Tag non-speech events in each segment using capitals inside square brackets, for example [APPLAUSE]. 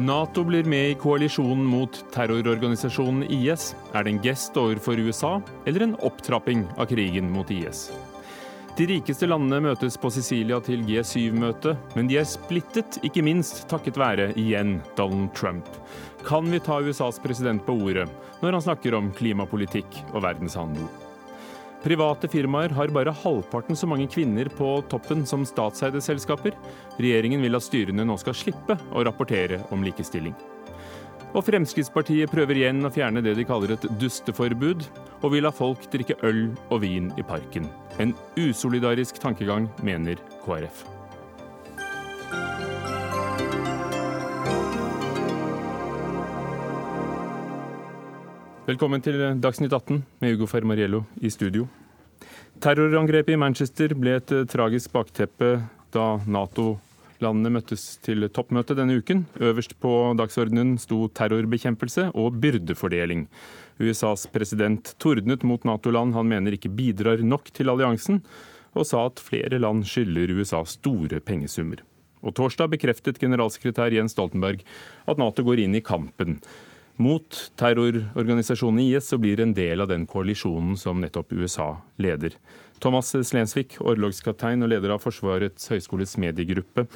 Nato blir med i koalisjonen mot terrororganisasjonen IS. Er det en gest overfor USA, eller en opptrapping av krigen mot IS? De rikeste landene møtes på Sicilia til G7-møte, men de er splittet, ikke minst takket være igjen Donald Trump. Kan vi ta USAs president på ordet når han snakker om klimapolitikk og verdenshandel? Private firmaer har bare halvparten så mange kvinner på toppen som statseide selskaper. Regjeringen vil at styrene nå skal slippe å rapportere om likestilling. Og Fremskrittspartiet prøver igjen å fjerne det de kaller et dusteforbud, og vil la folk drikke øl og vin i parken. En usolidarisk tankegang, mener KrF. Velkommen til Dagsnytt 18 med Hugo Fermariello i studio. Terrorangrepet i Manchester ble et eh, tragisk bakteppe da Nato-landene møttes til toppmøte denne uken. Øverst på dagsordenen sto terrorbekjempelse og byrdefordeling. USAs president tordnet mot Nato-land han mener ikke bidrar nok til alliansen, og sa at flere land skylder USA store pengesummer. Og Torsdag bekreftet generalsekretær Jens Stoltenberg at Nato går inn i kampen mot terrororganisasjonen IS og blir en del av den koalisjonen som nettopp USA leder. Thomas Slensvik, orlogskaptein og leder av Forsvarets høgskoles mediegruppe.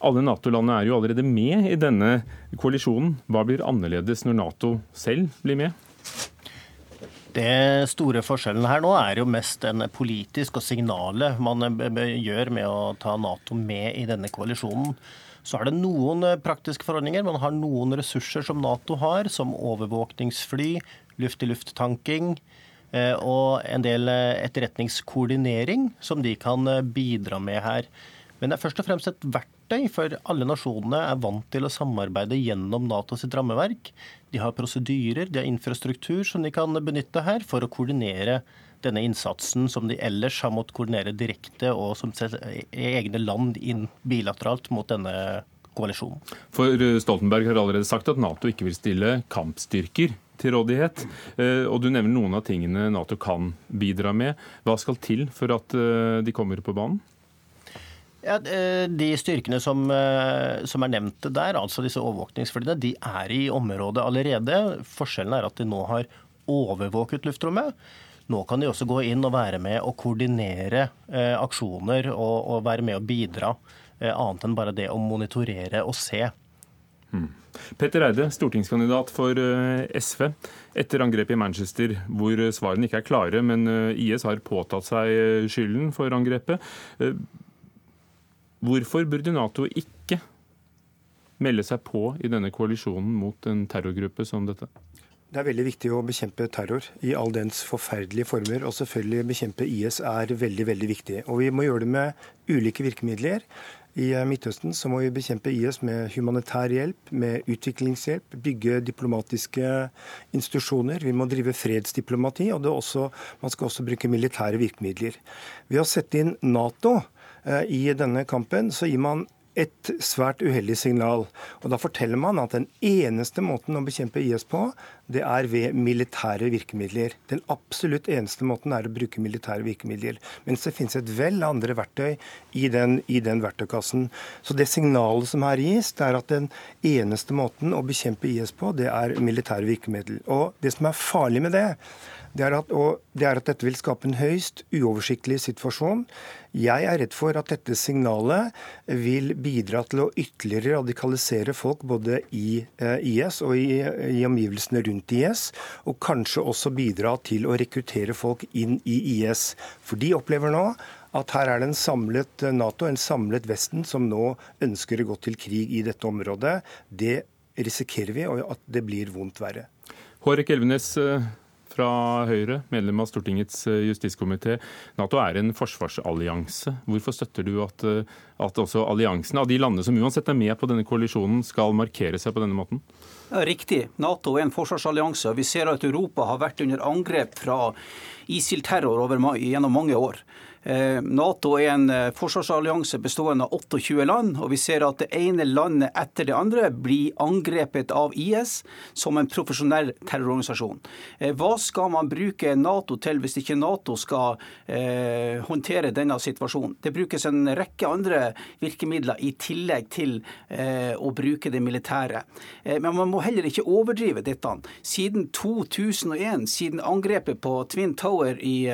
Alle Nato-landene er jo allerede med i denne koalisjonen. Hva blir annerledes når Nato selv blir med? Det store forskjellen her nå er jo mest en politisk og signalet man gjør med å ta Nato med i denne koalisjonen. Så er det noen eh, praktiske forordninger. Man har noen ressurser som Nato har, som overvåkningsfly, luft-til-luft-tanking eh, og en del eh, etterretningskoordinering som de kan bidra med her. Men det er først og fremst et verktøy, for alle nasjonene er vant til å samarbeide gjennom NATO sitt rammeverk. De har prosedyrer, de har infrastruktur som de kan benytte her for å koordinere denne innsatsen som de ellers har måttet koordinere direkte og som egne land inn bilateralt mot denne koalisjonen. For eh, Stoltenberg har allerede sagt at Nato ikke vil stille kampstyrker til rådighet. Eh, og Du nevner noen av tingene Nato kan bidra med. Hva skal til for at eh, de kommer på banen? Ja, de styrkene som, som, er nevnt der, altså disse overvåkningsflyene, de er i området allerede. Forskjellen er at de nå har overvåket luftrommet. Nå kan de også gå inn og være med og koordinere eh, aksjoner og, og, være med og bidra, eh, annet enn bare det å monitorere og se. Mm. Petter Eide, stortingskandidat for eh, SV. Etter angrepet i Manchester, hvor svarene ikke er klare, men eh, IS har påtatt seg eh, skylden for angrepet. Hvorfor burde Nato ikke melde seg på i denne koalisjonen mot en terrorgruppe som dette? Det er veldig viktig å bekjempe terror i all dens forferdelige former. Og selvfølgelig bekjempe IS er veldig veldig viktig. Og vi må gjøre det med ulike virkemidler. I eh, Midtøsten så må vi bekjempe IS med humanitær hjelp, med utviklingshjelp, bygge diplomatiske institusjoner. Vi må drive fredsdiplomati, og også, man skal også bruke militære virkemidler. Ved å sette inn Nato eh, i denne kampen, så gir man et svært uheldig signal. Og Da forteller man at den eneste måten å bekjempe IS på, det er ved militære virkemidler. Den absolutt eneste måten er å bruke militære virkemidler. Mens det finnes et vel andre verktøy i den, i den verktøykassen. Så det signalet som her gis, det er at den eneste måten å bekjempe IS på, det er militære virkemidler. Og det som er farlig med det, det er, at, det er, at, dette vil skape en høyst uoversiktlig situasjon. Jeg er redd for at dette signalet vil bidra til å ytterligere radikalisere folk både i eh, IS og i, i omgivelsene rundt IS, og kanskje også bidra til å rekruttere folk inn i IS. For de opplever nå at her er det en samlet Nato, en samlet Vesten, som nå ønsker å gå til krig i dette området. Det risikerer vi, og at det blir vondt verre. Hårek Elvenes, eh, fra Høyre, medlem av Stortingets eh, justiskomité. Nato er en forsvarsallianse. Hvorfor støtter du at, eh, at også alliansen av de landene som uansett er med på denne koalisjonen, skal markere seg på denne måten? Riktig. Nato er en forsvarsallianse. Vi ser at Europa har vært under angrep fra ISIL-terror gjennom mange år. Eh, Nato er en eh, forsvarsallianse bestående av 28 land, og vi ser at det ene landet etter det andre blir angrepet av IS som en profesjonell terrororganisasjon. Eh, hva skal man bruke Nato til hvis ikke Nato skal eh, håndtere denne situasjonen? Det brukes en rekke andre virkemidler i tillegg til eh, å bruke det militære. Eh, men man må heller ikke overdrive dette. Siden 2001, siden angrepet på Twin Tower i,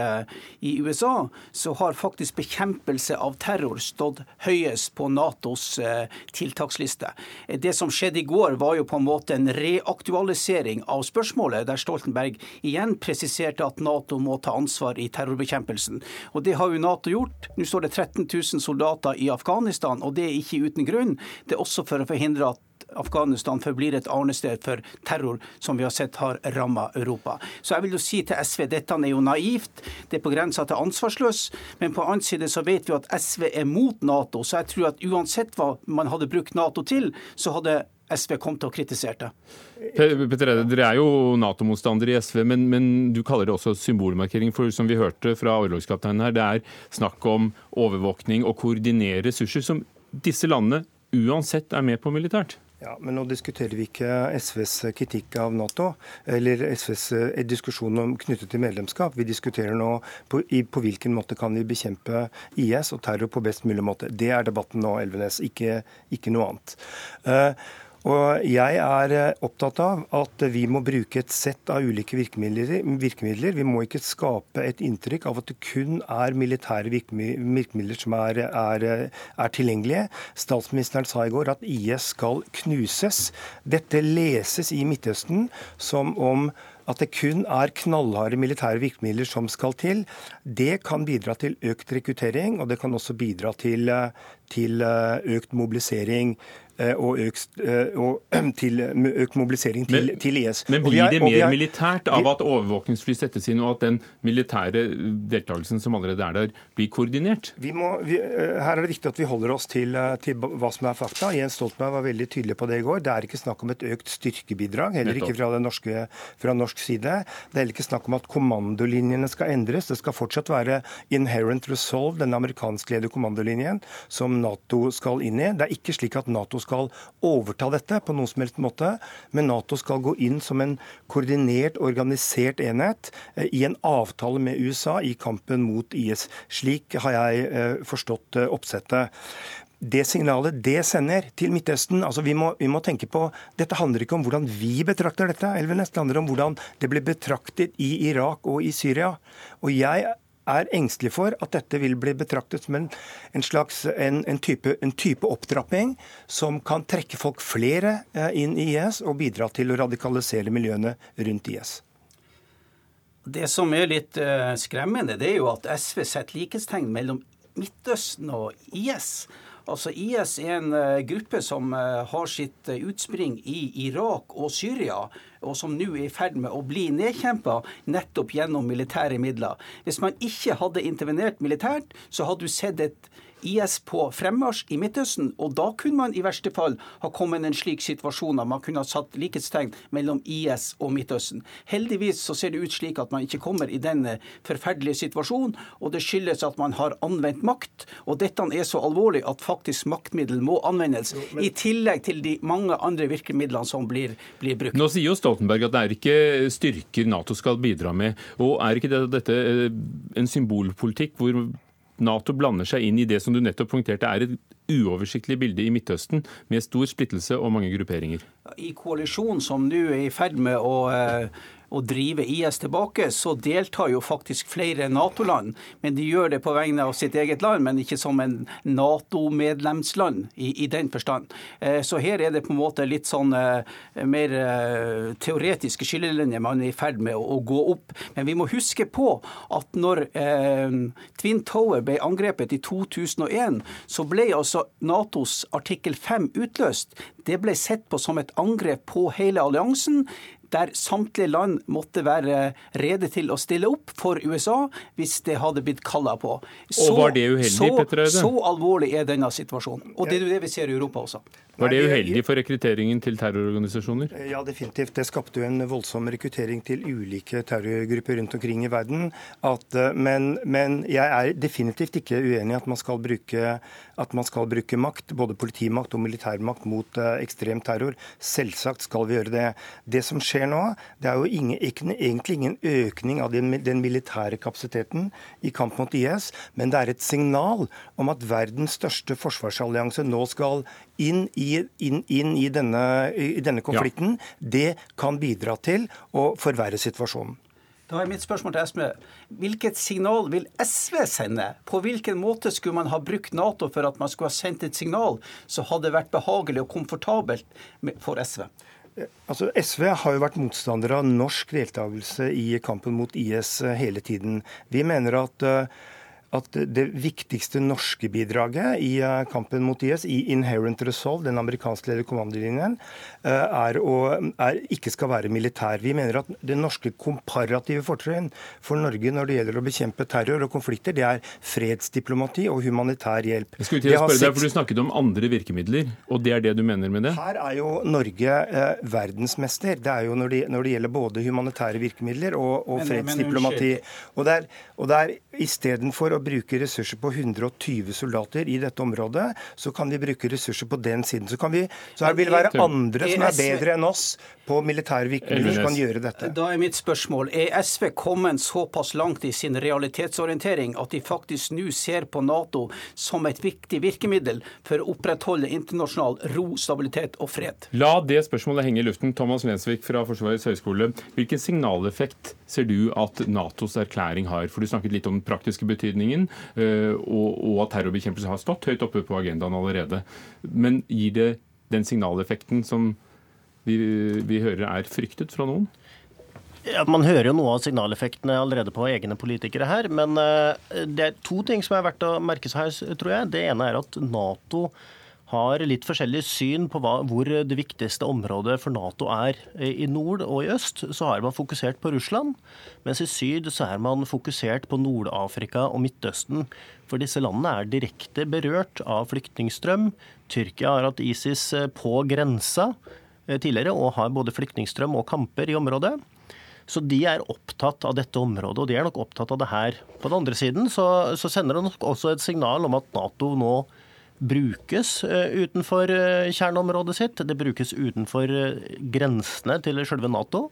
i USA, så har faktisk bekjempelse av terror stått høyest på Natos eh, tiltaksliste. Det som skjedde i går, var jo på en måte en reaktualisering av spørsmålet, der Stoltenberg igjen presiserte at Nato må ta ansvar i terrorbekjempelsen. Og Det har jo Nato gjort. Nå står det 13 000 soldater i Afghanistan, og det er ikke uten grunn. Det er også for å forhindre at Afghanistan forblir et arnested for terror som vi har sett har ramma Europa. Så jeg vil jo si til SV dette er jo naivt, det er på grensa til ansvarsløs. Men på annen side så vet vi at SV er mot Nato, så jeg tror at uansett hva man hadde brukt Nato til, så hadde SV kommet til å kritisere det. Petter Eide, Dere er jo Nato-motstandere i SV, men, men, du kaller det også symbolmarkering. For som vi hørte fra orlogskapteinen her, det er snakk om overvåkning og koordinere ressurser som disse landene uansett er med på militært. Ja, Men nå diskuterer vi ikke SVs kritikk av Nato, eller SVs eh, diskusjon om knyttet til medlemskap. Vi diskuterer nå på, i, på hvilken måte kan vi bekjempe IS og terror på best mulig måte. Det er debatten nå, Elvenes, ikke, ikke noe annet. Uh, og Jeg er eh, opptatt av at vi må bruke et sett av ulike virkemidler. virkemidler. Vi må ikke skape et inntrykk av at det kun er militære virkemidler som er, er, er tilgjengelige. Statsministeren sa i går at IS skal knuses. Dette leses i Midtøsten som om at det kun er knallharde militære virkemidler som skal til. Det kan bidra til økt rekruttering, og det kan også bidra til, eh, til eh, økt mobilisering og økt, eh, og [CLEARS THROAT] til, økt mobilisering til, men, til, IS. Men blir det mer militært av at overvåkningsfly settes inn, og at den militære deltakelsen som allerede er der, blir koordinert? Vi må, vi, eh, her er det viktig at vi holder oss til, til, hva som er fakta. Jens Stoltenberg var veldig tydelig på det i går. Det er ikke snakk om et økt styrkebidrag, heller ikke fra, norske, fra norsk side. Det er heller ikke snakk om at kommandolinjene skal endres. Det skal fortsatt være Inherent Resolve, den amerikanskledede kommandolinjen, som Nato skal inn i. Det er ikke slik at Nato skal overta dette på noen som helst måte, men Nato skal gå inn som en koordinert, organisert enhet eh, i en avtale med USA i kampen mot IS. Slik har jeg eh, forstått eh, oppsettet det signalet det sender til Midtøsten altså vi må, vi må, tenke på, Dette handler ikke om hvordan vi betrakter dette, Elvenes. Det handler om hvordan det ble betraktet i Irak og i Syria. Og Jeg er engstelig for at dette vil bli betraktet som en, en slags en, en, type, en, type, opptrapping som kan trekke folk flere eh, inn i IS og bidra til å radikalisere miljøene rundt IS. Det som er litt uh, skremmende, det er jo at SV setter likhetstegn mellom Midtøsten og IS. Altså IS er en uh, gruppe som uh, har sitt uh, utspring i Irak og Syria, og som nå er i ferd med å bli nedkjempa nettopp gjennom militære midler. Hvis man ikke hadde intervenert militært, så hadde du sett et IS på fremmarsj i Midtøsten. Og da kunne man i verste fall ha kommet i en slik situasjon at man kunne ha satt likhetstegn mellom IS og Midtøsten. Heldigvis så ser det ut slik at man ikke kommer i denne forferdelige situasjonen, og det skyldes at man har anvendt makt. Og dette er så alvorlig at faktisk maktmiddel må anvendes, jo, men... i tillegg til de mange andre virkemidlene som blir, blir, brukt. Nå sier jo Stoltenberg at det er ikke styrker Nato skal bidra med. Og er ikke dette eh, en symbolpolitikk hvor Nato blander seg inn i det som du nettopp punkterte er et uoversiktlig bilde i Midtøsten, med stor splittelse og mange grupperinger. I koalisjonen som nå er i ferd med å eh, å drive IS tilbake, så deltar jo faktisk flere Nato-land. Men de gjør det på vegne av sitt eget land, men ikke som en Nato-medlemsland i, i, den forstand. Eh, så her er det på en måte litt sånn eh, mer eh, teoretiske skillelinjer man er i ferd med å, å, gå opp. Men vi må huske på at når eh, Twin Tower ble angrepet i 2001, så ble altså Natos artikkel 5 utløst. Det ble sett på som et angrep på hele alliansen. Der samtlige land måtte være rede til å stille opp for USA hvis det hadde blitt kalla på. Så, og var det uheldig, Petter Eide? Så alvorlig er denne situasjonen. Og det er det vi ser i Europa også. Var det uheldig for rekrutteringen til terrororganisasjoner? Ja, definitivt. Det skapte jo en voldsom rekruttering til ulike terrorgrupper rundt omkring i verden. At, eh, men, men, jeg er definitivt ikke uenig i at man skal bruke, man skal bruke makt, både politimakt og militærmakt, mot uh, ekstrem terror. Selvsagt skal vi gjøre det. Det som skjer nå, det er jo ingen, egentlig ingen økning av den, den militære kapasiteten i kamp mot IS, men det er et signal om at verdens største forsvarsallianse nå skal inn i, inn, inn i, denne, i denne, konflikten, ja. det kan bidra til å forverre situasjonen. Da er mitt spørsmål til SV. Hvilket signal vil SV sende? På hvilken måte skulle man ha brukt Nato for at man skulle ha sendt et signal som hadde vært behagelig og komfortabelt for SV? Altså, SV har jo vært motstander av norsk deltakelse i kampen mot IS hele tiden. Vi mener at uh, at det viktigste norske bidraget i eh, kampen mot IS, i Inherent Resolve, den amerikanskledede kommandolinjen, eh, er, å, er ikke skal være militær. Vi mener at det norske komparative fortrinn for Norge når det gjelder å bekjempe terror og konflikter, det er fredsdiplomati og humanitær hjelp. Jeg skulle til å spørre deg, for Du snakket om andre virkemidler, og det er det du mener med det? Her er jo Norge eh, verdensmester. Det er jo når det, når det, gjelder både humanitære virkemidler og, og fredsdiplomati. Og det er, og det er istedenfor å bruke ressurser på 120 soldater i dette området, så kan vi bruke ressurser på den siden. Så, kan vi, så her vil det være andre som er bedre enn oss på militære virkemidler som kan gjøre dette. Da er mitt spørsmål, er SV kommet såpass langt i sin realitetsorientering at de faktisk nå ser på Nato som et viktig virkemiddel for å opprettholde internasjonal ro, stabilitet og fred? La det spørsmålet henge i luften. Thomas Lensvik fra Forsvarets høgskole. Hvilken signaleffekt ser du at Natos erklæring har? For Du snakket litt om den praktiske betydningen, eh, og at terrorbekjempelse har stått høyt oppe på agendaen allerede. Men gir det den signaleffekten som vi, vi hører er fryktet fra noen? Ja, Man hører jo noe av signaleffektene allerede på egne politikere her. Men eh, det er to ting som er verdt å merke seg her, tror jeg. Det ene er at Nato har litt forskjellig syn på hva, hvor det viktigste området for Nato er. I nord og i øst så har man fokusert på Russland, mens i syd så er man fokusert på Nord-Afrika og Midtøsten. For disse landene er direkte berørt av flyktningstrøm. Tyrkia har hatt ISIS på grensa eh, tidligere og har både flyktningstrøm og kamper i området. Så de er opptatt av dette området, og de er nok opptatt av det her. På den andre siden så, så sender det nok også et signal om at Nato nå brukes eh, utenfor eh, kjerneområdet sitt. Det brukes utenfor eh, grensene til selve Nato.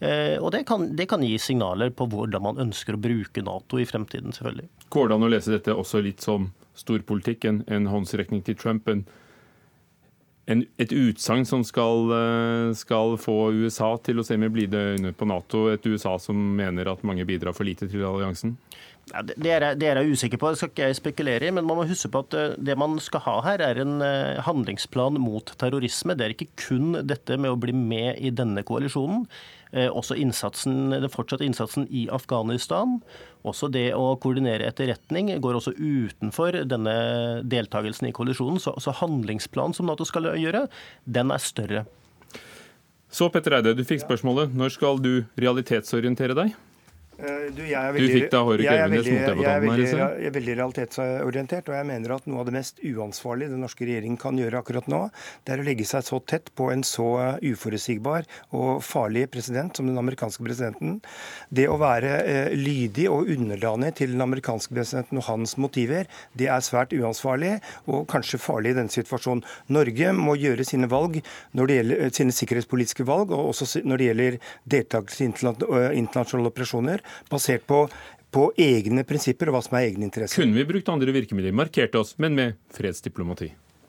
Og det kan, det kan, gi signaler på hvordan man ønsker å bruke Nato i fremtiden, selvfølgelig. Går det an å lese dette også litt som storpolitikk, en, en håndsrekning til Trump? En, en, et utsagn som skal, skal, få USA til å se med blide øyne på Nato? Et USA som mener at mange bidrar for lite til alliansen? Ja, det, er, jeg usikker på, det skal ikke jeg spekulere i. Men man må huske på at eh, det man skal ha her, er en eh, handlingsplan mot terrorisme. Det er ikke kun dette med å bli med i denne koalisjonen. Eh, også innsatsen, den fortsatte innsatsen i Afghanistan. Også det å koordinere etterretning går også utenfor denne deltakelsen i koalisjonen. Så handlingsplanen som Nato skal gjøre, den er større. Så Petter Eide, du fikk spørsmålet. Når skal du realitetsorientere deg? Eh, du, veldig, du, fikk da Hårek Elvenes mot deg på tannen her? Jeg er veldig realitetsorientert, og jeg mener at noe av det mest uansvarlige den norske regjeringen kan gjøre akkurat nå, det er å legge seg så tett på en så uforutsigbar og farlig president som den amerikanske presidenten. Det å være eh, lydig og underdanig til den amerikanske presidenten og hans motiver, det er svært uansvarlig og kanskje farlig i denne situasjonen. Norge må gjøre sine valg når det gjelder eh, sine sikkerhetspolitiske valg, og også når det gjelder deltakelse i internasjonale operasjoner basert på på egne prinsipper og hva som er egne interesser. Kunne vi brukt andre virkemidler, markerte oss, men med fredsdiplomati?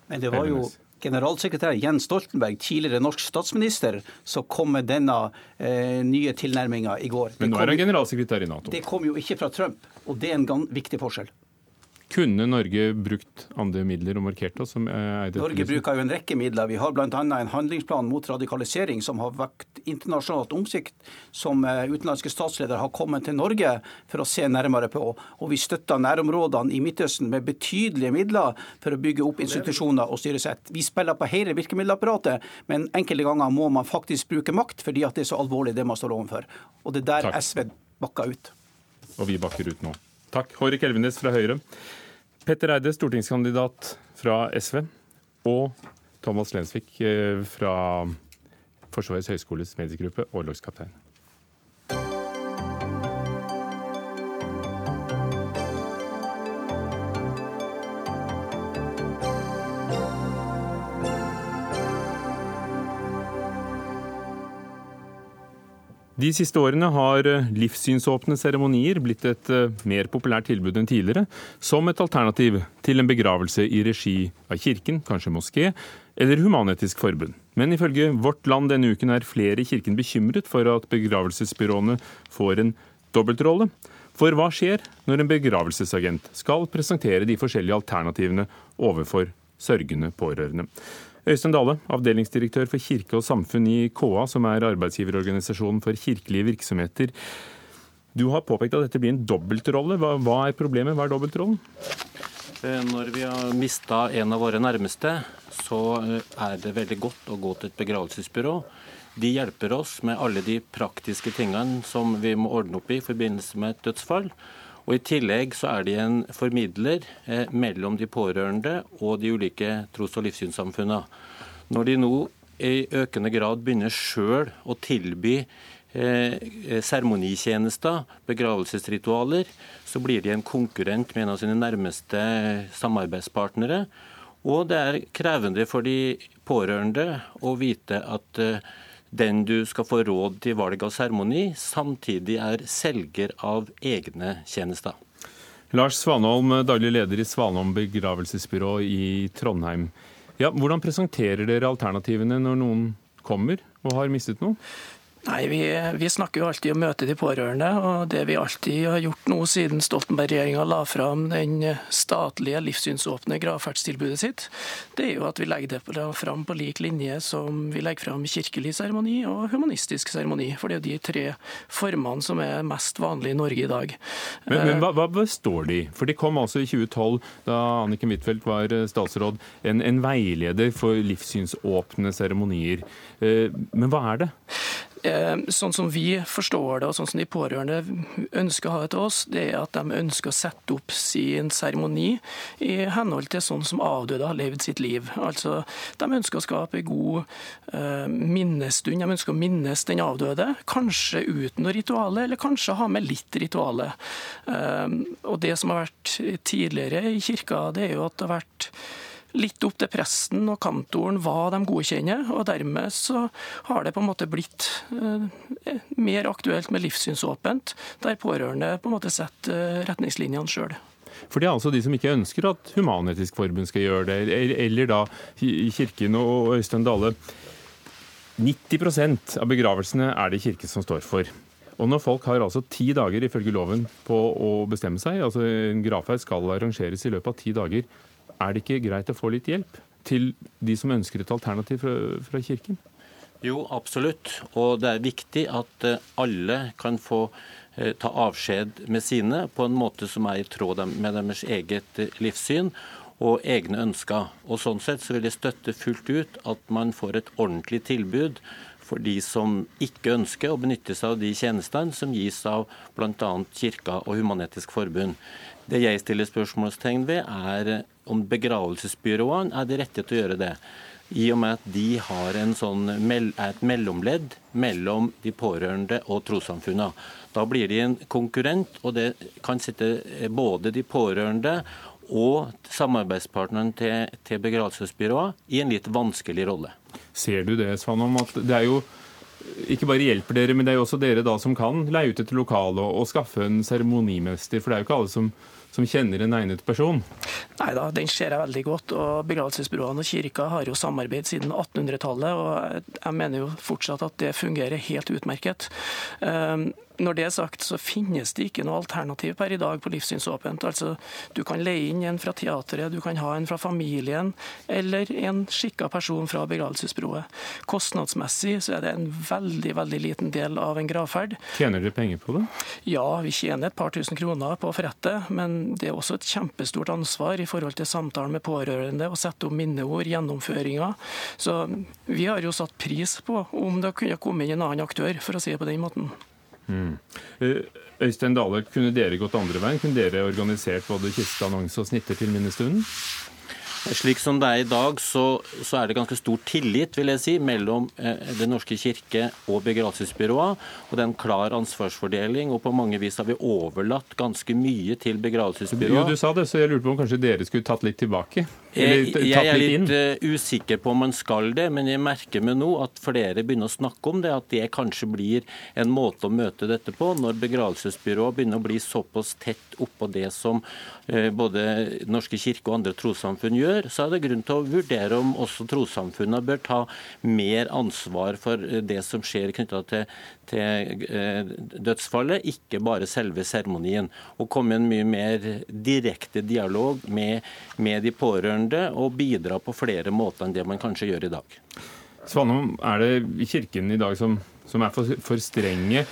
Men det var jo generalsekretær Jens Stoltenberg, tidligere norsk statsminister, som kom med denne eh, nye tilnærminga i går. Men nå er han generalsekretær i Nato. Det kom jo ikke fra Trump, og det er en viktig forskjell. Kunne Norge brukt andre midler og markert oss? Norge bruker jo en rekke midler. Vi har bl.a. en handlingsplan mot radikalisering som har vakt internasjonalt omsikt som eh, utenlandske statsledere har kommet til Norge for å se nærmere på. Og vi støtter nærområdene i Midtøsten med betydelige midler for å bygge opp institusjoner og styresett. Vi spiller på hele virkemiddelapparatet, men enkelte ganger må man faktisk bruke makt fordi at det er så alvorlig det man står overfor. Og det er der Takk. SV bakker ut. Og vi bakker ut nå. Takk. Hårek Elvenes fra Høyre. Petter Eide, stortingskandidat fra SV. Og Thomas Lensvik eh, fra Forsvarets høgskoles mediegruppe, orlogskaptein. De siste årene har eh, livssynsåpne seremonier blitt et eh, mer populært tilbud enn tidligere, som et alternativ til en begravelse i regi av kirken, kanskje moské, eller Human-Etisk Forbund. Men ifølge Vårt Land denne uken er flere i kirken bekymret for at begravelsesbyråene får en dobbeltrolle. For hva skjer når en begravelsesagent skal presentere de forskjellige alternativene overfor sørgende pårørende? Øystein Dale, avdelingsdirektør for kirke og samfunn i KA, som er arbeidsgiverorganisasjonen for kirkelige virksomheter. Du har påpekt at dette blir en dobbeltrolle. Hva, hva er problemet? Hva er dobbeltrollen? Eh, når vi har mista en av våre nærmeste, så eh, er det veldig godt å gå til et begravelsesbyrå. De hjelper oss med alle de praktiske tingene som vi må ordne opp i i forbindelse med et dødsfall. Og I tillegg så er de en formidler eh, mellom de pårørende og de ulike tros- og livssynssamfunnene. Når de nå i økende grad begynner sjøl å tilby eh, seremonitjenester, begravelsesritualer, så blir de en konkurrent med en av sine nærmeste samarbeidspartnere. Og det er krevende for de pårørende å vite at eh, den du skal få råd til valg av seremoni, samtidig er selger av egne tjenester. Lars Svanholm, daglig leder i Svanholm begravelsesbyrå i Trondheim. Ja, hvordan presenterer dere alternativene når noen kommer og har mistet noe? Nei, vi, vi, snakker jo alltid om å møte de pårørende. og Det vi alltid har gjort nå siden Stoltenberg-regjeringa la fram den statlige livssynsåpne gravferdstilbudet sitt, det er jo at vi legger det fram på lik linje som vi legger fram kirkelig seremoni og humanistisk seremoni. For det er jo de tre formene som er mest vanlige i Norge i dag. Men, men hva, hva, består de For de kom altså i 2012, da Anniken Huitfeldt var statsråd, en, en veileder for livssynsåpne seremonier. Eh, men hva er det? Eh, sånn som vi forstår det, og sånn som de pårørende ønsker å ha det til oss, det er at de ønsker å sette opp sin seremoni i henhold til sånn som avdøde har levd sitt liv. Altså, De ønsker å skape god uh, minnestund, de ønsker å minnes den avdøde. Kanskje uten noe rituale, eller kanskje ha med litt rituale. Uh, og Det som har vært tidligere i kirka, det er jo at det har vært litt opp til presten og kantoren hva de godkjenner. og Dermed så har det på en måte blitt eh, mer aktuelt med livssynsåpent, der pårørende på en måte setter eh, retningslinjene sjøl. For det er altså de som ikke ønsker at Human-Etisk Forbund skal gjøre det, eller da Kirken og Øystein Dale. 90% av begravelsene er det Kirken som står for. Og når folk har altså ti dager ifølge loven på å bestemme seg, altså en gravferd skal arrangeres i løpet av ti dager, er det ikke greit å få litt hjelp til de som ønsker et alternativ fra, fra Kirken? Jo, absolutt. Og det er viktig at eh, alle kan få eh, ta avskjed med sine på en måte som er i tråd med deres eget eh, livssyn og egne ønsker. Og Sånn sett så vil jeg støtte fullt ut at man får et ordentlig tilbud for de som ikke ønsker å benytte seg av de tjenestene som gis av bl.a. Kirka og Human-Etisk Forbund. Det jeg stiller spørsmålstegn ved, er om begravelsesbyråene er det rette til å gjøre det. I og med at de har sånn, er et mellomledd mellom de pårørende og trossamfunnene. Da blir de en konkurrent, og det kan sitte både de pårørende og samarbeidspartneren til, til begravelsesbyråene i en litt vanskelig rolle. Ser du det, Svanom, at det er jo ikke bare hjelper dere, men det er jo også dere da som kan leie ut et lokale og, og skaffe en seremonimester. For det er jo ikke alle som som kjenner en egnet person? Nei da, den ser jeg veldig godt. og Begravelsesbyråene og kirka har jo samarbeid siden 1800-tallet. og Jeg mener jo fortsatt at det fungerer helt utmerket. Ehm, Når det er sagt, så finnes det ikke noe alternativ per i dag på livssynsåpent. Altså, du kan leie inn en fra teatret, du kan ha en fra familien, eller en skikka person fra begravelsesbyrået. Kostnadsmessig så er det en veldig veldig liten del av en gravferd. Tjener dere penger på det? Ja, vi tjener et par tusen kroner på å forrette, men det er også et kjempestort ansvar i forhold til samtalen med pårørende, å sette opp minneord, gjennomføringa. Så vi har jo satt pris på om det kunne komme inn en annen aktør, for å si det på den måten. Mm. Øystein Dale, kunne dere gått andre veien? Kunne dere organisert både kisteannonse og snitter til minnestunden? Slik som det er i dag, så, så, er det ganske stor tillit vil jeg si, mellom eh, Den norske kirke og begravelsesbyråene. Og det er en klar ansvarsfordeling. og På mange vis har vi overlatt ganske mye til begravelsesbyråene. Jo, du sa det, så jeg lurte på om kanskje dere skulle tatt litt tilbake? Jeg, jeg er litt uh, usikker på om man skal det, men jeg merker meg nå at flere begynner å snakke om det. At det kanskje blir en måte å møte dette på, når begravelsesbyrået begynner å bli såpass tett oppå det som uh, både Norske kirke og andre trossamfunn gjør gjør, så er det grunn til å vurdere om også trossamfunnene bør ta mer ansvar for det som skjer knytta til, til eh, dødsfallet, ikke bare selve seremonien. Og komme i en mye mer direkte dialog med, med de pårørende og bidra på flere måter enn det man kanskje gjør i dag. Svanholm, er det Kirken i dag som, som er for, for strenge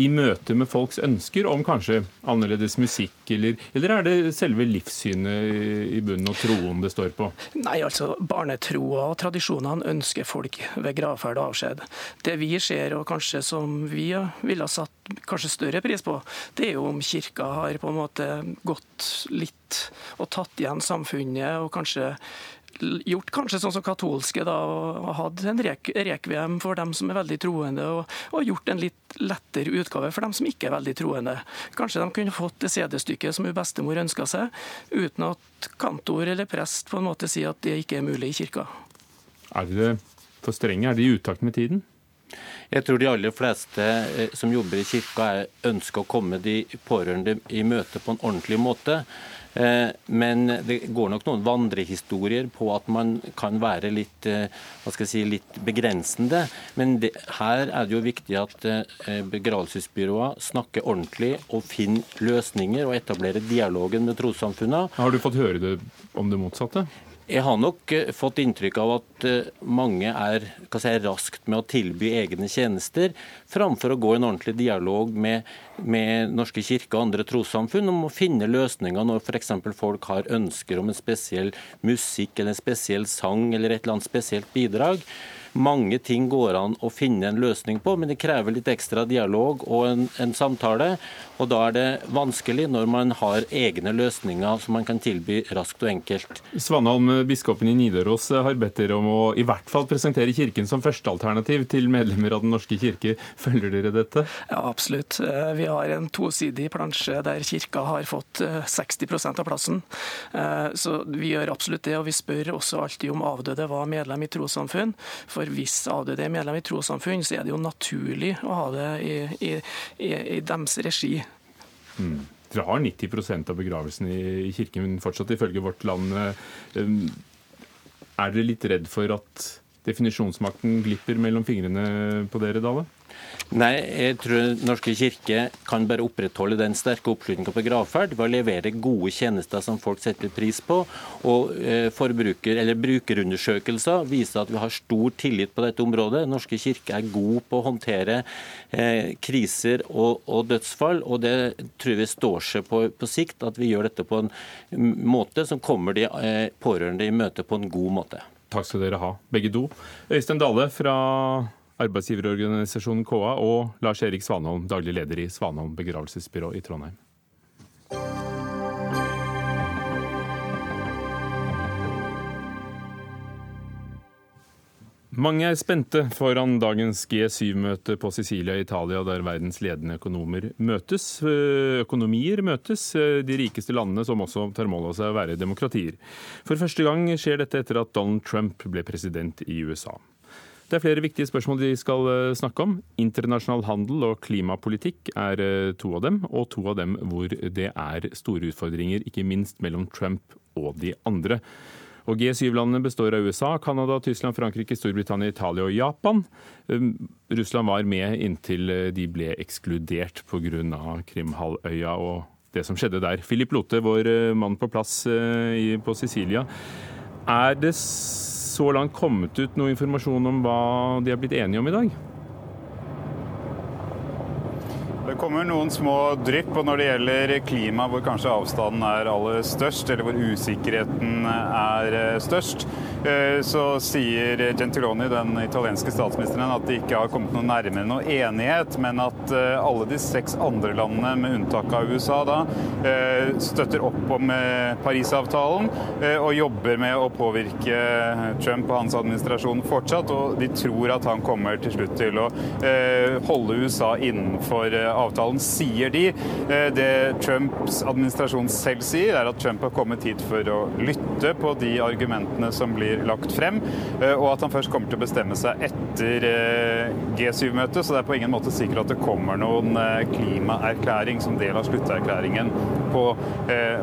i møte med folks ønsker om kanskje annerledes musikk, eller, eller er det selve livssynet i bunnen og troen det står på? Nei, altså Barnetroa og tradisjonene ønsker folk ved gravferd og avskjed. Det vi ser, og kanskje som vi ville ha satt kanskje større pris på, det er jo om kirka har på en måte gått litt og tatt igjen samfunnet og kanskje gjort kanskje sånn som katolske, da, og hatt en rek rekviem for dem som er veldig troende, og, og, gjort en litt lettere utgave for dem som ikke er veldig troende. Kanskje de kunne fått det CD-stykket som hun bestemor ønska seg, uten at kantor eller prest på en måte sier at det ikke er mulig i kirka. Er det for strenge? Er de i utakt med tiden? Jeg tror de aller fleste eh, som jobber i kirka ønsker å komme de pårørende i møte på en ordentlig måte. Eh, men det går nok noen vandrehistorier på at man kan være litt, eh, si, litt begrensende. Men det, her er det jo viktig at eh, begravelsesbyråer snakker ordentlig og finner løsninger og etablerer dialogen med trossamfunnene. Har du fått høre det om det motsatte? Jeg har nok eh, fått inntrykk av at eh, mange er si, raskt med å tilby egne tjenester, framfor å gå i en ordentlig dialog med, med Norske kirke og andre trossamfunn om å finne løsninger når f.eks. folk har ønsker om en spesiell musikk eller en spesiell sang eller et eller annet spesielt bidrag. Mange ting går an å finne en løsning på, men det krever litt ekstra dialog og en, en samtale. Og da er det vanskelig når man har egne løsninger som man kan tilby raskt og enkelt. Svanholm, biskopen i Nidaros har bedt dere om å i hvert fall presentere Kirken som førstealternativ til medlemmer av Den norske kirke. Følger dere dette? Ja, absolutt. Eh, vi har en tosidig plansje der Kirka har fått 60 eh, av plassen. Eh, så vi gjør absolutt det, og vi spør også alltid om avdøde var medlem i trossamfunn. For hvis avdøde er medlem i trossamfunn, så er det jo naturlig å ha det i, i, i, i deres regi. Mm. Dere har 90% av begravelsen i kirken fortsatt, ifølge Vårt Land. Eh, er dere litt redd for at definisjonsmakten glipper mellom fingrene på dere, Dale? Nei, jeg tror Norske kirke kan bare opprettholde den sterke oppslutninga på gravferd ved å levere gode tjenester som folk setter pris på. Og eh, forbruker, eller Brukerundersøkelser viser at vi har stor tillit på dette området. Norske kirke er god på å håndtere eh, kriser og, og, dødsfall, og det tror vi står seg på, på sikt, at vi gjør dette på en måte som kommer de eh, pårørende i møte på en god måte. Takk skal dere ha, begge to. Øystein Dale fra arbeidsgiverorganisasjonen KA, og Lars Erik Svanholm, daglig leder i Svanholm begravelsesbyrå i Trondheim. Mange er spente foran dagens G7-møte på Sicilia i Italia, der verdens ledende økonomer møtes. Økonomier møtes, de rikeste landene som også tar mål av seg å være demokratier. For første gang skjer dette etter at Donald Trump ble president i USA. Det er flere viktige spørsmål de skal eh, snakke om. Internasjonal handel og klimapolitikk er eh, to av dem, og to av dem hvor det er store utfordringer, ikke minst mellom Trump og de andre. Og G7-landene består av USA, Canada, Tyskland, Frankrike, Storbritannia, Italia og Japan. Um, Russland var med inntil uh, de ble ekskludert pga. Krimhalvøya og det som skjedde der. Philip Lote, vår mann på plass på Sicilia. Er det så langt kommet ut noe informasjon om hva de har blitt enige om i dag? Det kommer noen små drypp. Og når det gjelder klima, hvor kanskje avstanden er aller størst, eller hvor usikkerheten er eh, størst, så sier Gentiloni, den italienske statsministeren, at de ikke har kommet noe nærmere noe enighet, men at eh, alle de seks andre landene, med unntak av USA, da, støtter opp om Parisavtalen og jobber med å påvirke Trump og hans administrasjon fortsatt. Og de tror at han kommer til slutt til å holde USA innenfor avtalen sier de. Eh, det Trumps administrasjon selv sier, er at Trump har kommet hit for å lytte på de argumentene som blir lagt frem, eh, og at han først kommer til å bestemme seg etter eh, G7-møtet. Så det er på ingen måte sikkert at det kommer noen klimaerklæring som del av slutterklæringen på,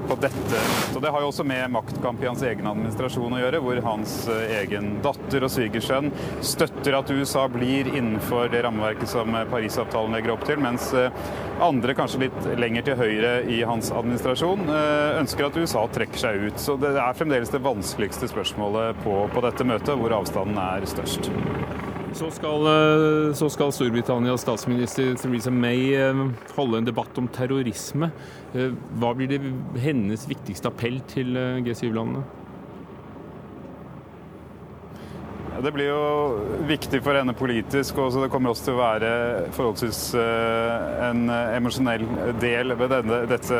på dette. Så Det har jo også med maktkamp i hans egen administrasjon å gjøre, hvor hans egen datter og svigersønn støtter at USA blir innenfor det rammeverket som Parisavtalen legger opp til, mens andre, kanskje litt lenger til høyre i hans administrasjon, eh, ønsker at USA trekker seg ut. Så det er fremdeles det vanskeligste spørsmålet på, på dette møtet, hvor avstanden er størst. Så skal, eh, så skal, Storbritannias statsminister Theresa May eh, holde en debatt om terrorisme. Hva blir det hennes viktigste appell til G7-landene? Det blir jo viktig for henne politisk, og det kommer også til å være forholdsvis eh, en emosjonell del ved denne, dette,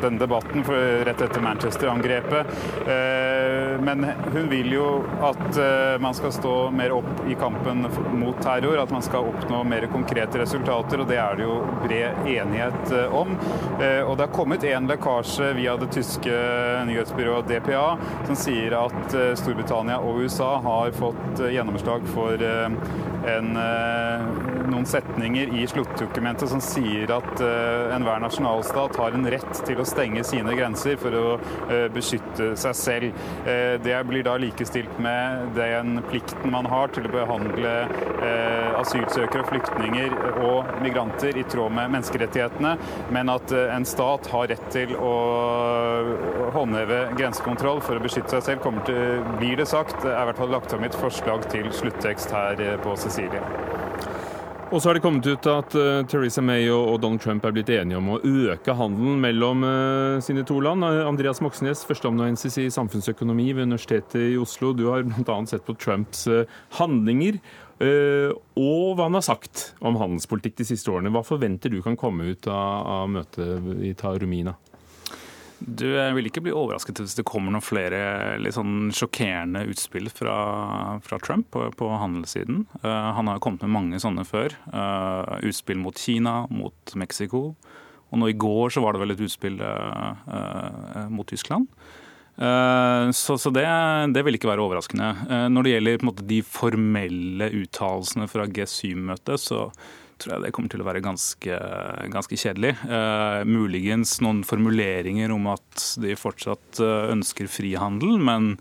denne debatten rett etter Manchester-angrepet. Eh, men hun vil jo at eh, man skal stå mer opp i kampen mot terror, at man skal oppnå mer konkrete resultater, og det er det jo bred enighet om. Og det har kommet en lekkasje via det tyske nyhetsbyrået DPA som sier at Storbritannia og USA har fått fått eh, gjennomslag for eh, en, eh, noen setninger i sluttdokumentet som sier at enhver nasjonalstat har en rett til å stenge sine grenser for å beskytte seg selv. Det blir da likestilt med den plikten man har til å behandle asylsøkere flyktninger og migranter i tråd med menneskerettighetene, men at en stat har rett til å håndheve grensekontroll for å beskytte seg selv, kommer til, blir det sagt, er i hvert fall lagt fram et forslag til sluttekst her på eh, Sicilie. Og så har det kommet ut at uh, Theresa May og, Donald Trump er blitt enige om å øke handelen mellom uh, sine to land. Andreas Moxnes, førsteamanuensis i samfunnsøkonomi ved Universitetet i Oslo. Du har bl.a. sett på Trumps uh, handlinger og hva han har sagt om handelspolitikk de siste årene. Hva forventer du kan komme ut av, av møtet i Taromina? Du vil ikke bli overrasket hvis det kommer noen flere litt sånn sjokkerende utspill fra, fra Trump på, på handelssiden. Uh, han har kommet med mange sånne før. Uh, utspill mot Kina, mot Mexico. Og nå i går så var det vel et utspill uh, mot Tyskland. Så, så det, det, vil ikke være overraskende. Når det gjelder måte, de formelle uttalelsene fra G7-møtet, så tror jeg det kommer til å være ganske, ganske kjedelig. Eh, muligens noen formuleringer om at de fortsatt eh, ønsker frihandel, men,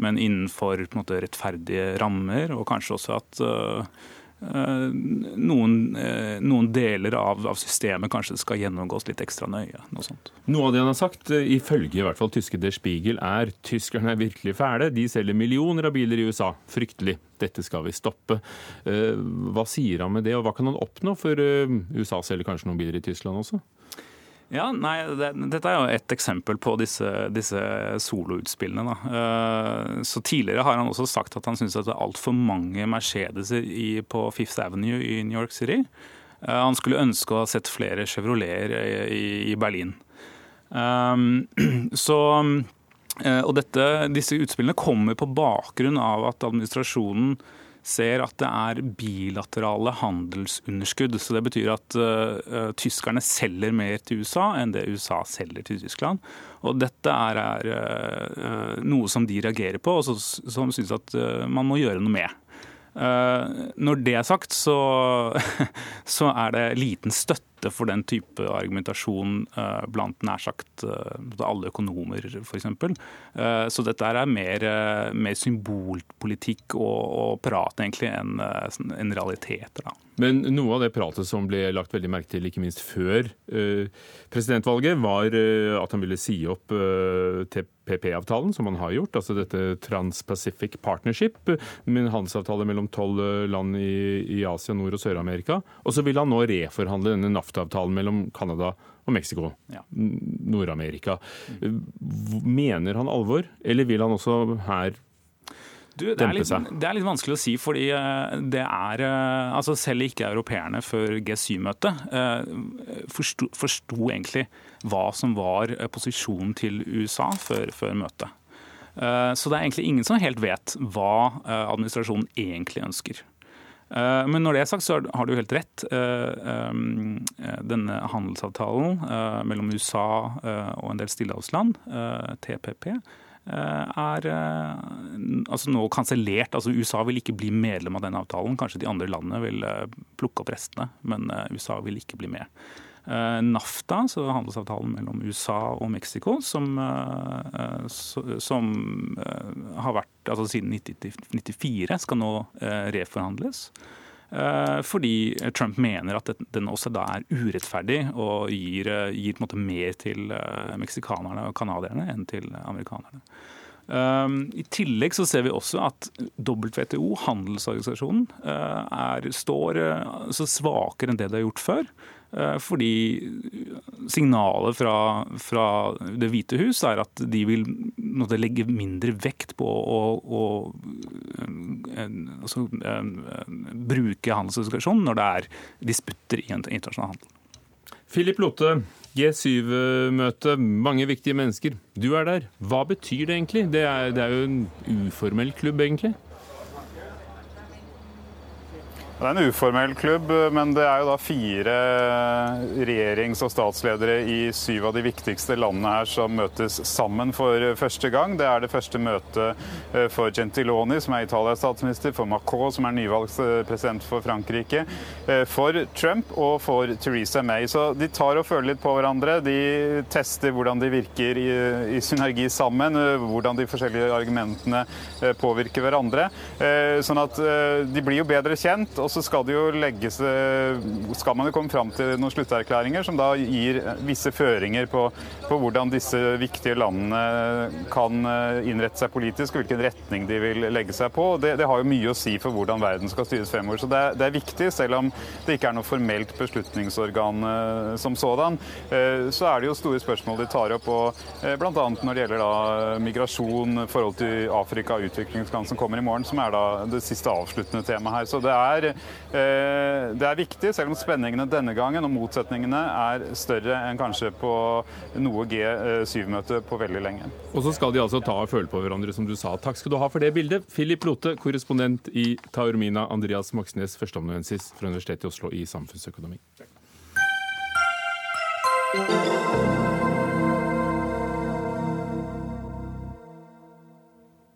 men innenfor måte, rettferdige rammer, og kanskje også at eh, noen, eh, noen, deler av, av, systemet kanskje skal gjennomgås litt ekstra nøye. Noe sånt. Noe av det han har sagt, eh, ifølge i hvert fall tyske Der Spiegel, er tyskerne er virkelig fæle. De selger millioner av biler i USA. Fryktelig. Dette skal vi stoppe. Hva sier han med det, og hva kan han oppnå? For USA selger kanskje noen biler i Tyskland også? Ja, nei, det, Dette er jo et eksempel på disse, disse soloutspillene. Uh, så Tidligere har han også sagt at han syns det er altfor mange Mercedeser på Fifth Avenue i New York City. Uh, han skulle ønske å ha sett flere Chevroleter i, i Berlin. Um, [CLEARS THROAT] så og dette, Disse utspillene kommer på bakgrunn av at administrasjonen ser at det er bilaterale handelsunderskudd. Så Det betyr at uh, tyskerne selger mer til USA enn det USA selger til Tyskland. Og Dette er, er uh, noe som de reagerer på, og så, som syns at uh, man må gjøre noe med. når det er sagt, så, [LAUGHS] så er det liten støtte støtte for den type argumentasjon blant nær sagt alle økonomer, f.eks. Så dette er mer, mer symbolpolitikk og, og prat egentlig enn en realiteter. Men noe av det pratet som ble lagt veldig merke til, ikke minst før eh, presidentvalget, var eh, at han ville si opp eh, TPP-avtalen, som han har gjort. Altså dette Trans-Pacific Partnership, med handelsavtale mellom tolv eh, land i, Asia, Nord- og Sør-Amerika. Og så vil han nå reforhandle denne NAFTA-avtalen mellom Canada og Mexico, ja. Nord-Amerika. Mener han alvor, eller vil han også her du, det, er litt, det, er litt, vanskelig å si, fordi eh, det er eh, altså Selv ikke europeerne før G7-møtet eh, forsto, forsto, egentlig hva som var posisjonen til USA før, før møtet. Så det er egentlig ingen som helt vet hva administrasjonen egentlig ønsker. Men når det er sagt, så har du helt rett. Denne handelsavtalen mellom USA og en del stillehavsland, TPP, Eh, er eh, altså nå kansellert. Altså USA vil ikke bli medlem av denne avtalen. Kanskje de andre landene vil eh, plukke opp restene, men USA vil ikke bli med. NAFTA, så handelsavtalen mellom USA og Mexico, som, som har vært altså siden 1994, skal nå reforhandles. Fordi Trump mener at den også da er urettferdig og gir, gir mer til meksikanerne og canadierne enn til amerikanerne. I tillegg så ser vi også at WTO, handelsorganisasjonen, er, står så svakere enn det det har gjort før. Uh, fordi signalet fra, fra, Det hvite hus er at de vil legge mindre vekt på å, å, altså, bruke handelsorganisasjonen når det er disputter i internasjonal handel. Philip Lotte, G7-møte, mange viktige mennesker. Du er der. Hva betyr det egentlig? Det er, det er jo en uformell klubb, egentlig. Det er en uformell klubb, men det er jo da fire regjerings- og statsledere i syv av de viktigste landene her som møtes sammen for første gang. Det er det første møtet eh, for Gentiloni, som er Italias statsminister, for Macron, som er nyvalgt eh, president for Frankrike, eh, for Trump og for Theresa May. Så de tar og føler litt på hverandre. De tester hvordan de virker i, synergi sammen, hvordan de forskjellige argumentene påvirker hverandre. Sånn at de blir jo bedre kjent. og så skal legges eh, skal man jo komme fram til noen slutterklæringer som da gir visse føringer på, på, hvordan disse viktige landene kan eh, innrette seg politisk, og hvilken retning de vil legge seg på. Det, det har jo mye å si for hvordan verden skal styres fremover. Så det er, det er viktig, selv om det ikke er noe formelt beslutningsorgan eh, som sådan. Så er det jo store spørsmål de tar opp, og bl.a. når det gjelder da migrasjon, forhold til Afrika, utviklingsland som kommer i morgen, som er da det siste avsluttende temaet her. Så det er Eh, det er viktig, selv om spenningene denne gangen og motsetningene er større enn kanskje på noe G7-møte på veldig lenge. Og så skal de altså ta og føle på hverandre, som du sa. Takk skal du ha for det bildet. Philip Lote, korrespondent i Taormina, Andreas Moxnes, førsteamanuensis fra Universitetet i Oslo i samfunnsøkonomi.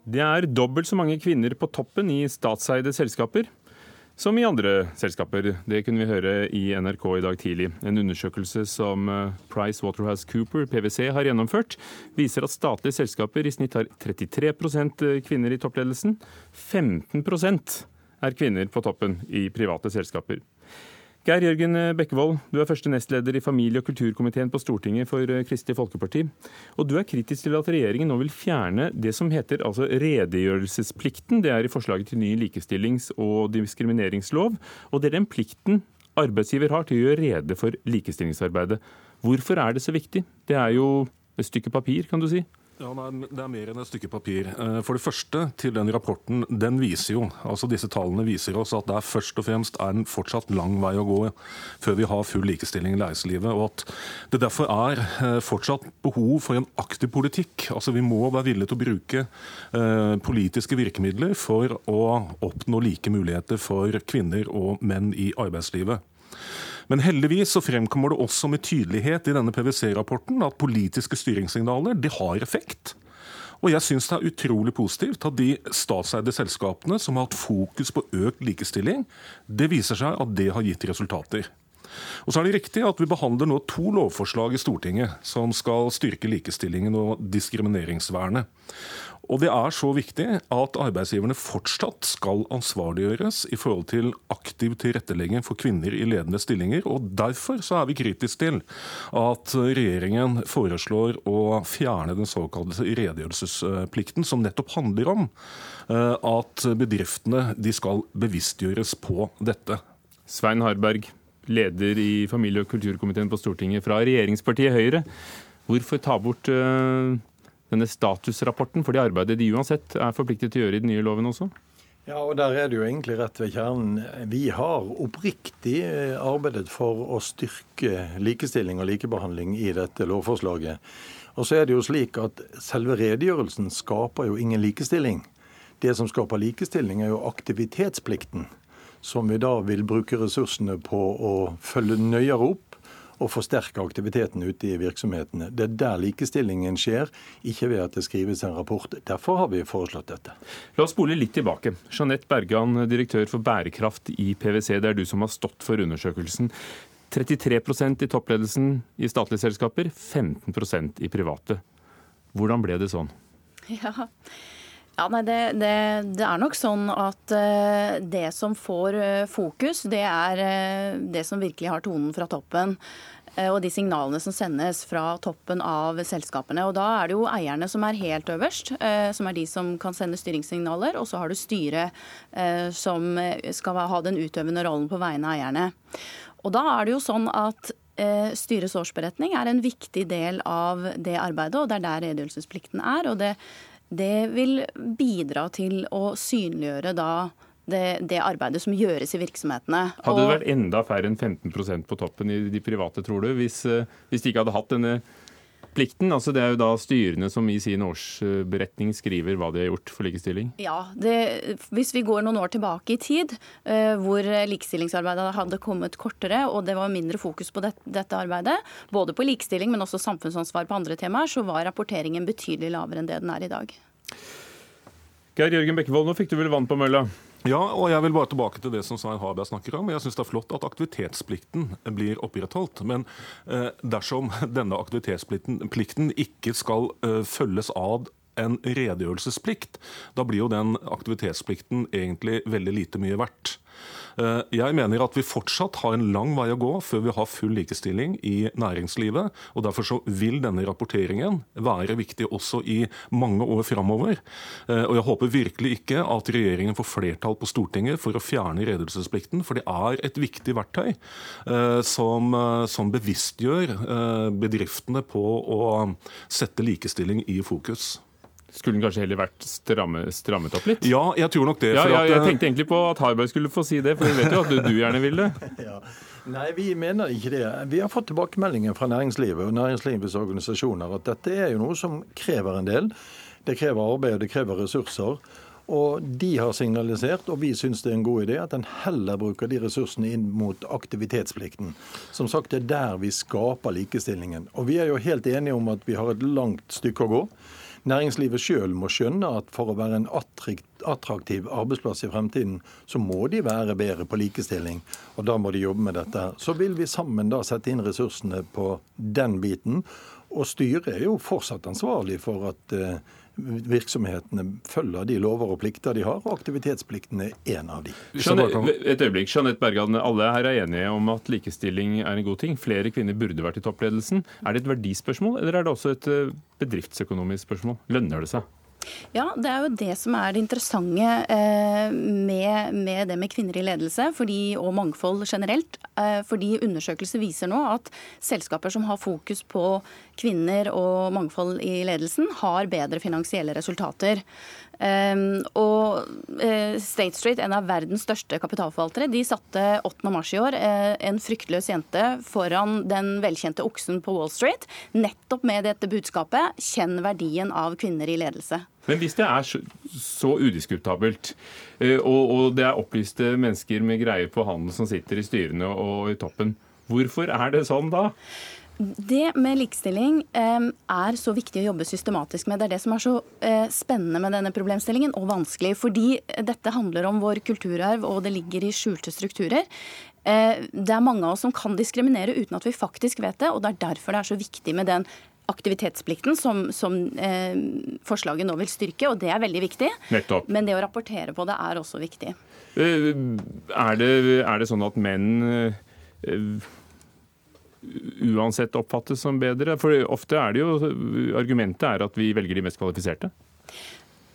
Det er dobbelt så mange kvinner på toppen i statseide selskaper som i andre selskaper. Det kunne vi høre i NRK i dag tidlig. En undersøkelse som eh, Price Waterhouse Cooper, PwC, har gjennomført, viser at statlige selskaper i snitt har 33 eh, kvinner i toppledelsen. 15% er kvinner på toppen i private selskaper. Geir Jørgen Bekkevold, du er første nestleder i familie- og kulturkomiteen på Stortinget for eh, Kristelig Folkeparti. Og du er kritisk til at regjeringen nå vil fjerne det som heter altså redegjørelsesplikten. Det er i forslaget til ny likestillings- og diskrimineringslov. Og det er den plikten arbeidsgiver har til å gjøre rede for likestillingsarbeidet. Hvorfor er det så viktig? Det er jo et stykke papir, kan du si. Ja, Det er mer enn et stykke papir. Eh, for det første, til den rapporten, den viser jo, altså disse tallene viser oss at det er først og fremst er en fortsatt lang vei å gå før vi har full likestilling i leiselivet. Og at det derfor er eh, fortsatt behov for en aktiv politikk. Altså Vi må være villige til å bruke eh, politiske virkemidler for å oppnå like muligheter for kvinner og menn i arbeidslivet. Men heldigvis så fremkommer det også med tydelighet i denne PwC-rapporten at politiske styringssignaler de har effekt. Og jeg syns det er utrolig positivt at de statseide selskapene som har hatt fokus på økt likestilling, det viser seg at det har gitt resultater. Og så er det riktig at Vi behandler nå to lovforslag i Stortinget som skal styrke likestillingen og diskrimineringsvernet. Og Det er så viktig at arbeidsgiverne fortsatt skal ansvarliggjøres i forhold til aktiv tilrettelegging for kvinner i ledende stillinger. og Derfor så er vi kritiske til at regjeringen foreslår å fjerne den såkalte redegjørelsesplikten, som nettopp handler om eh, at bedriftene de skal bevisstgjøres på dette. Svein Harberg, leder i familie- og kulturkomiteen på Stortinget fra regjeringspartiet Høyre. Hvorfor ta bort uh, denne statusrapporten for det arbeidet de uansett er forpliktet til å gjøre i den nye loven også? Ja, og der er det jo egentlig rett ved kjernen. Vi har oppriktig eh, arbeidet for å styrke likestilling og likebehandling i dette lovforslaget. Og så er det jo slik at selve redegjørelsen skaper jo ingen likestilling. Det som skaper likestilling, er jo aktivitetsplikten som vi da vil bruke ressursene på å følge nøyere opp og forsterke aktiviteten ute i virksomhetene. Det er der likestillingen skjer, ikke ved at det skrives en rapport. Derfor har vi foreslått dette. La oss spole litt tilbake. Jeanette Bergan, direktør for bærekraft i PwC. Det er du som har stått for undersøkelsen. 33% i toppledelsen i statlige selskaper, 15% i private. Hvordan ble det sånn? Ja, ja, nei, det, det, det, er nok sånn at uh, det som får uh, fokus, det er uh, det som virkelig har tonen fra toppen. Og de signalene som sendes fra toppen av selskapene. Og Da er det jo eierne som er helt øverst, som er de som kan sende styringssignaler. Og så har du styret som skal ha den utøvende rollen på vegne av eierne. Og da er det jo sånn at Styrets årsberetning er en viktig del av det arbeidet, og det er der redegjørelsesplikten er. og det det vil bidra til å synliggjøre da det, det, arbeidet som gjøres i virksomhetene. Hadde det vært enda færre enn 15% på toppen i de private, tror du, hvis, eh, hvis de ikke hadde hatt denne plikten? Altså det er jo da styrene som i sin årsberetning skriver hva de har gjort for likestilling? Ja, det, Hvis vi går noen år tilbake i tid, uh, hvor likestillingsarbeidet hadde kommet kortere, og det var mindre fokus på det, dette arbeidet, både på likestilling, men også samfunnsansvar på andre temaer, så var rapporteringen betydelig lavere enn det den er i dag. Geir Jørgen Bekkevold, nå fikk du vel vann på mølla? Ja, og jeg vil bare tilbake til det som Svein Harberg snakker om. Jeg syns det er flott at aktivitetsplikten blir opprettholdt. Men eh, dersom [LAUGHS] denne aktivitetsplikten ikke skal eh, følges av en redegjørelsesplikt, da blir jo den aktivitetsplikten egentlig veldig lite mye verdt. Eh, jeg mener at vi fortsatt har en lang vei å gå før vi har full likestilling i næringslivet. og Derfor så vil denne rapporteringen være viktig også i mange år framover. Eh, og jeg håper virkelig ikke at regjeringen får flertall på Stortinget for å fjerne redegjørelsesplikten, for det er et viktig verktøy eh, som, som bevisstgjør bedriftene på å sette likestilling i fokus. Skulle den kanskje heller vært stramme, strammet opp litt? Ja, jeg tror nok det. Ja, ja, jeg eh, tenkte egentlig på at Harberg skulle få si det, for vi vet jo at du, du gjerne vil det. [LAUGHS] ja. Nei, vi mener ikke det. Vi har fått tilbakemeldinger fra næringslivet og næringslivets organisasjoner at dette er jo noe som krever en del. Det krever arbeid og det krever ressurser. Og de har signalisert, og vi syns det er en god idé, at en heller bruker de ressursene inn mot aktivitetsplikten. Som sagt, det er der vi skaper likestillingen. Og vi er jo helt enige om at vi har et langt stykke å gå. Næringslivet sjøl må skjønne at for å være en attraktiv arbeidsplass i fremtiden, så må de være bedre på likestilling. Og da må de jobbe med dette. Så vil vi sammen da sette inn ressursene på den biten. Og styret er jo fortsatt ansvarlig for at eh, virksomhetene følger de lover og plikter de har, og aktivitetsplikten er én av de. Et øyeblikk, Jeanette Bergan, Alle her er enige om at likestilling er en god ting. Flere kvinner burde vært i toppledelsen. Er det et verdispørsmål, eller er det også et eh, bedriftsøkonomisk spørsmål? Lønner det seg? Ja, det er jo det som er det interessante eh, med, med, det med kvinner i ledelse fordi, og mangfold generelt. Eh, fordi undersøkelser viser nå at selskaper som har fokus på kvinner og mangfold i ledelsen, har bedre finansielle resultater. Um, og uh, State Street, en av verdens største kapitalforvaltere, de satte 8. mars i år uh, en fryktløs jente foran den velkjente oksen på Wall Street, nettopp med dette budskapet 'kjenn verdien av kvinner i ledelse'. Men hvis det er så, så udiskutabelt, uh, og, og, det er opplyste mennesker med greier på handel som sitter i styrene og i toppen, hvorfor er det sånn da? Det med likestilling eh, er så viktig å jobbe systematisk med. Det er det som er så eh, spennende med denne problemstillingen, og vanskelig. Fordi dette handler om vår kulturarv, og det ligger i skjulte strukturer. Eh, det er mange av oss som kan diskriminere uten at vi faktisk vet det, og det er derfor det er så viktig med den aktivitetsplikten som, som eh, forslaget nå vil styrke, og det er veldig viktig. Nettopp. Men det å rapportere på det er også viktig. Eh, er det, er det sånn at menn eh, uansett oppfattes som bedre? For ofte er det jo Argumentet er at vi velger de mest kvalifiserte.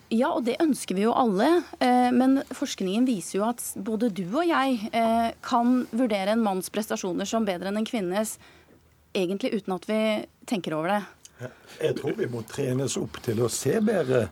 Ja, og det ønsker vi jo alle. Eh, men forskningen viser jo at både du og jeg eh, kan vurdere en manns prestasjoner som bedre enn en kvinnes, egentlig uten at vi tenker over det. Jeg tror vi må trenes opp til å se bedre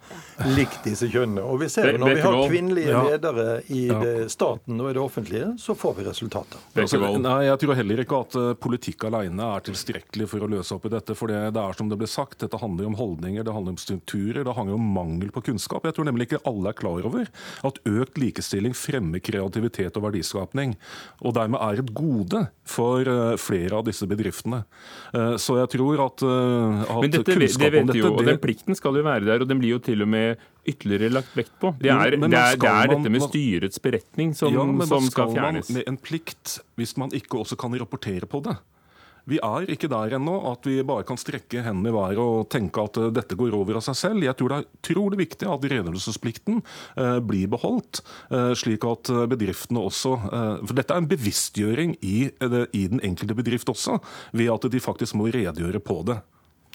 likt disse kjønnene. Og vi ser jo når vi har kvinnelige ledere i staten og i det offentlige, så får vi resultater. Altså, nei, Jeg tror heller ikke at uh, politikk alene er tilstrekkelig for å løse opp i dette. For det, det, er som det ble sagt, dette handler om holdninger, det handler om strukturer, det handler om mangel på kunnskap. Jeg tror nemlig ikke alle er klar over at økt likestilling fremmer kreativitet og verdiskapning. Og dermed er et gode for uh, flere av disse bedriftene. Så jeg tror at, at dette, det vet dette, jo, og Den plikten skal jo være der, og den blir jo til og med ytterligere lagt vekt på. Det er, det er, det er dette med styrets beretning som, ja, som skal, skal fjernes. Med en plikt hvis man ikke også kan rapportere på det? Vi er ikke der ennå at vi bare kan strekke hendene i været og tenke at uh, dette går over av seg selv. Jeg tror det er utrolig viktig at redegjørelsesplikten eh, blir beholdt, eh, slik at bedriftene også For dette er en bevisstgjøring i, i den enkelte bedrift også, ved at de faktisk må redegjøre på det.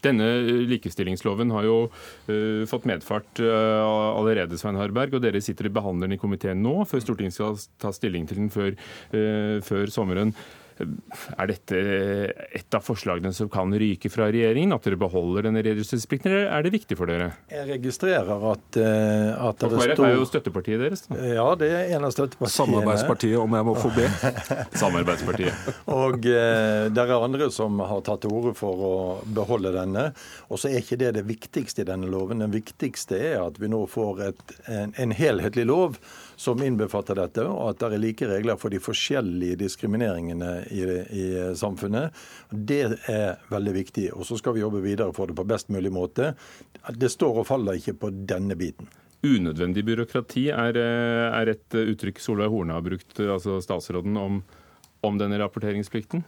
Denne likestillingsloven har jo uh, fått medfart uh, allerede, Svein Harberg, og dere sitter i behandleren i komiteen nå, før Stortinget skal ta stilling til den før, uh, før sommeren. Er dette et av forslagene som kan ryke fra regjeringen? At dere beholder denne redegjørelsesplikten, eller er det viktig for dere? Jeg registrerer at, uh, at det KrF står er jo støttepartiet deres? Da. Ja, det er en av støttepartiene. Samarbeidspartiet, om jeg må få be. [LAUGHS] Samarbeidspartiet. og uh, det er andre som har tatt til orde for å beholde denne. Og så er ikke det det viktigste i denne loven. Det viktigste er at vi nå får et, en, en helhetlig lov som innbefatter dette, og at det er like regler for de forskjellige diskrimineringene i, i samfunnet. Det er veldig viktig. Og så skal vi jobbe videre for det på best mulig måte. Det står og faller ikke på denne biten. Unødvendig byråkrati er, er et uttrykk Solveig Horne har brukt, altså statsråden, om, om denne rapporteringsplikten.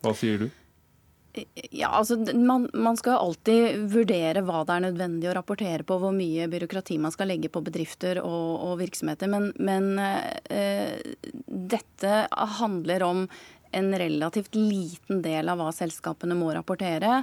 Hva sier du? Ja, altså man, man, skal alltid vurdere hva det er nødvendig å rapportere på, hvor mye byråkrati man skal legge på bedrifter og, og virksomheter. Men, men eh, dette handler om en relativt liten del av hva selskapene må rapportere.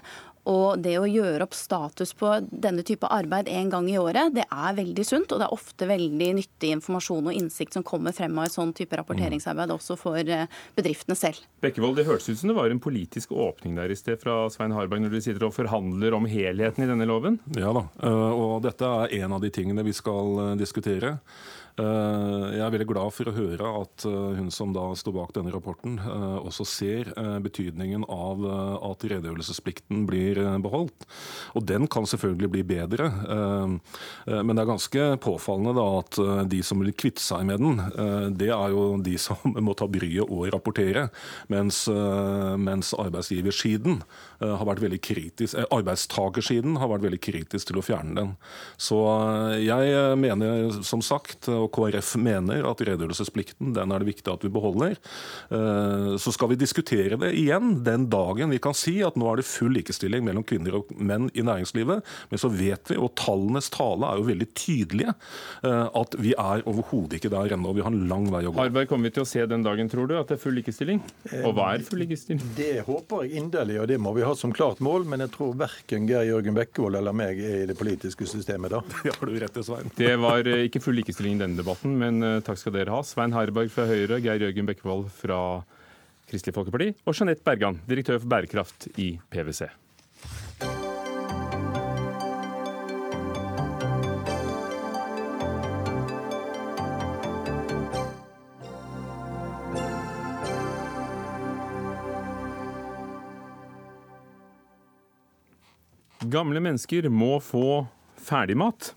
Og det å gjøre opp status på denne type arbeid en gang i året, det er veldig sunt. Og det er ofte veldig nyttig informasjon og innsikt som kommer frem av et sånn type rapporteringsarbeid også for eh, bedriftene selv. Bekkevold, det hørtes ut som det var en politisk åpning der i sted fra Svein Harberg når du sitter og forhandler om helheten i denne loven? Ja da, eh, og dette er en av de tingene vi skal eh, diskutere. Eh, jeg er veldig glad for å høre at eh, hun som da står bak denne rapporten, eh, også ser betydningen av at redegjørelsesplikten blir beholdt. Og den kan selvfølgelig bli bedre, men det er ganske påfallende da at de som vil kvitte seg med den, det er jo de som [LAUGHS] må ta bryet og rapportere, mens, mens arbeidsgiversiden har vært veldig kritisk, arbeidstakersiden har vært veldig kritisk til å fjerne den. Så jeg mener som sagt, og KrF mener at redegjørelsesplikten den er det viktig at vi beholder. Eh, så skal vi diskutere det igjen den dagen vi kan si at nå er det full likestilling mellom kvinner og menn i næringslivet. Men så vet vi, og tallenes tale er jo veldig tydelige, eh, at vi er overhodet ikke der ennå. Vi har en lang vei å gå. Harberg, kommer vi til å se den dagen, tror du, at det er full likestilling? Og hva er full likestilling? Det håper jeg inderlig, og det må vi ha som klart mål. Men jeg tror verken Geir Jørgen Bekkevold eller meg er i det politiske systemet da. [LAUGHS] Det har du rett i, Svein. Det var eh, ikke full likestilling i denne debatten, men eh, takk skal dere ha. Svein Harberg fra Høyre, Geir Jørgen Bekkevold fra Kristelig Folkeparti og Jeanette Bergan, direktør for bærekraft i PwC. Gamle mennesker må få ferdigmat.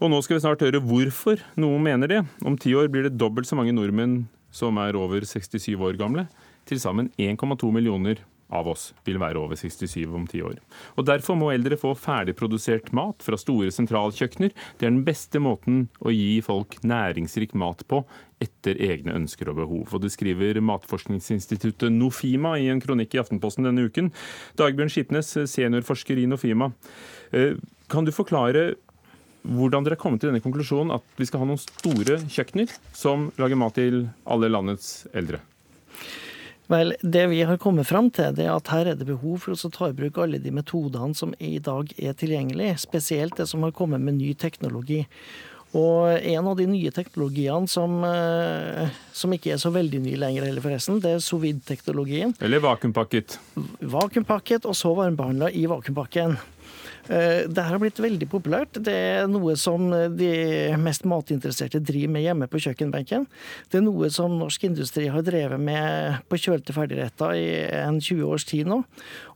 Og nå skal vi snart høre hvorfor noen mener det. Om ti år blir det dobbelt så mange nordmenn som er over 67 år gamle. Til sammen 1,2 millioner av oss vil være over 67 om ti år. Og Derfor må eldre få ferdigprodusert mat fra store sentralkjøkkener. Det er den beste måten å gi folk næringsrik mat på etter egne ønsker og behov. Og Det skriver Matforskningsinstituttet Nofima i en kronikk i Aftenposten denne uken. Dagbjørn Skipnes, seniorforsker i Nofima. Eh, kan du forklare hvordan dere har kommet til denne konklusjonen at vi skal ha noen store kjøkkener som lager mat til alle landets eldre? Vel, Det vi har kommet fram til, det er at her er det behov for å ta i bruk alle de metodene som i dag er tilgjengelig, spesielt det som har kommet med ny teknologi. Og en av de nye teknologiene som, eh, som ikke er så veldig ny lenger heller, forresten, det er sovid-teknologien. Eller vakuumpakket. Vakuumpakket, og så varmebehandla i vakuumpakken. Eh, her har blitt veldig populært. Det er noe som de mest matinteresserte driver med hjemme på kjøkkenbenken. Det er noe som norsk industri har drevet med på kjølte ferdigretter i en 20 års tid nå.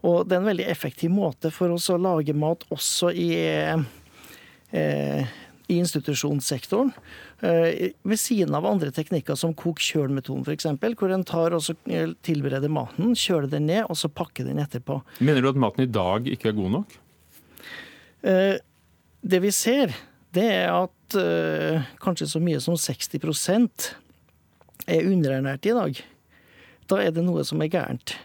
Og det er en veldig effektiv måte for oss å lage mat også i, eh, i institusjonssektoren. Eh, ved siden av andre teknikker som kok kjøl-metoden f.eks., hvor en tar og tilbereder maten, kjøler den ned og så pakker den etterpå. Mener du at maten i dag ikke er god nok? Eh, det vi ser, det er at eh, kanskje så mye som 60% er underernært i dag. Da er det noe som er gærent.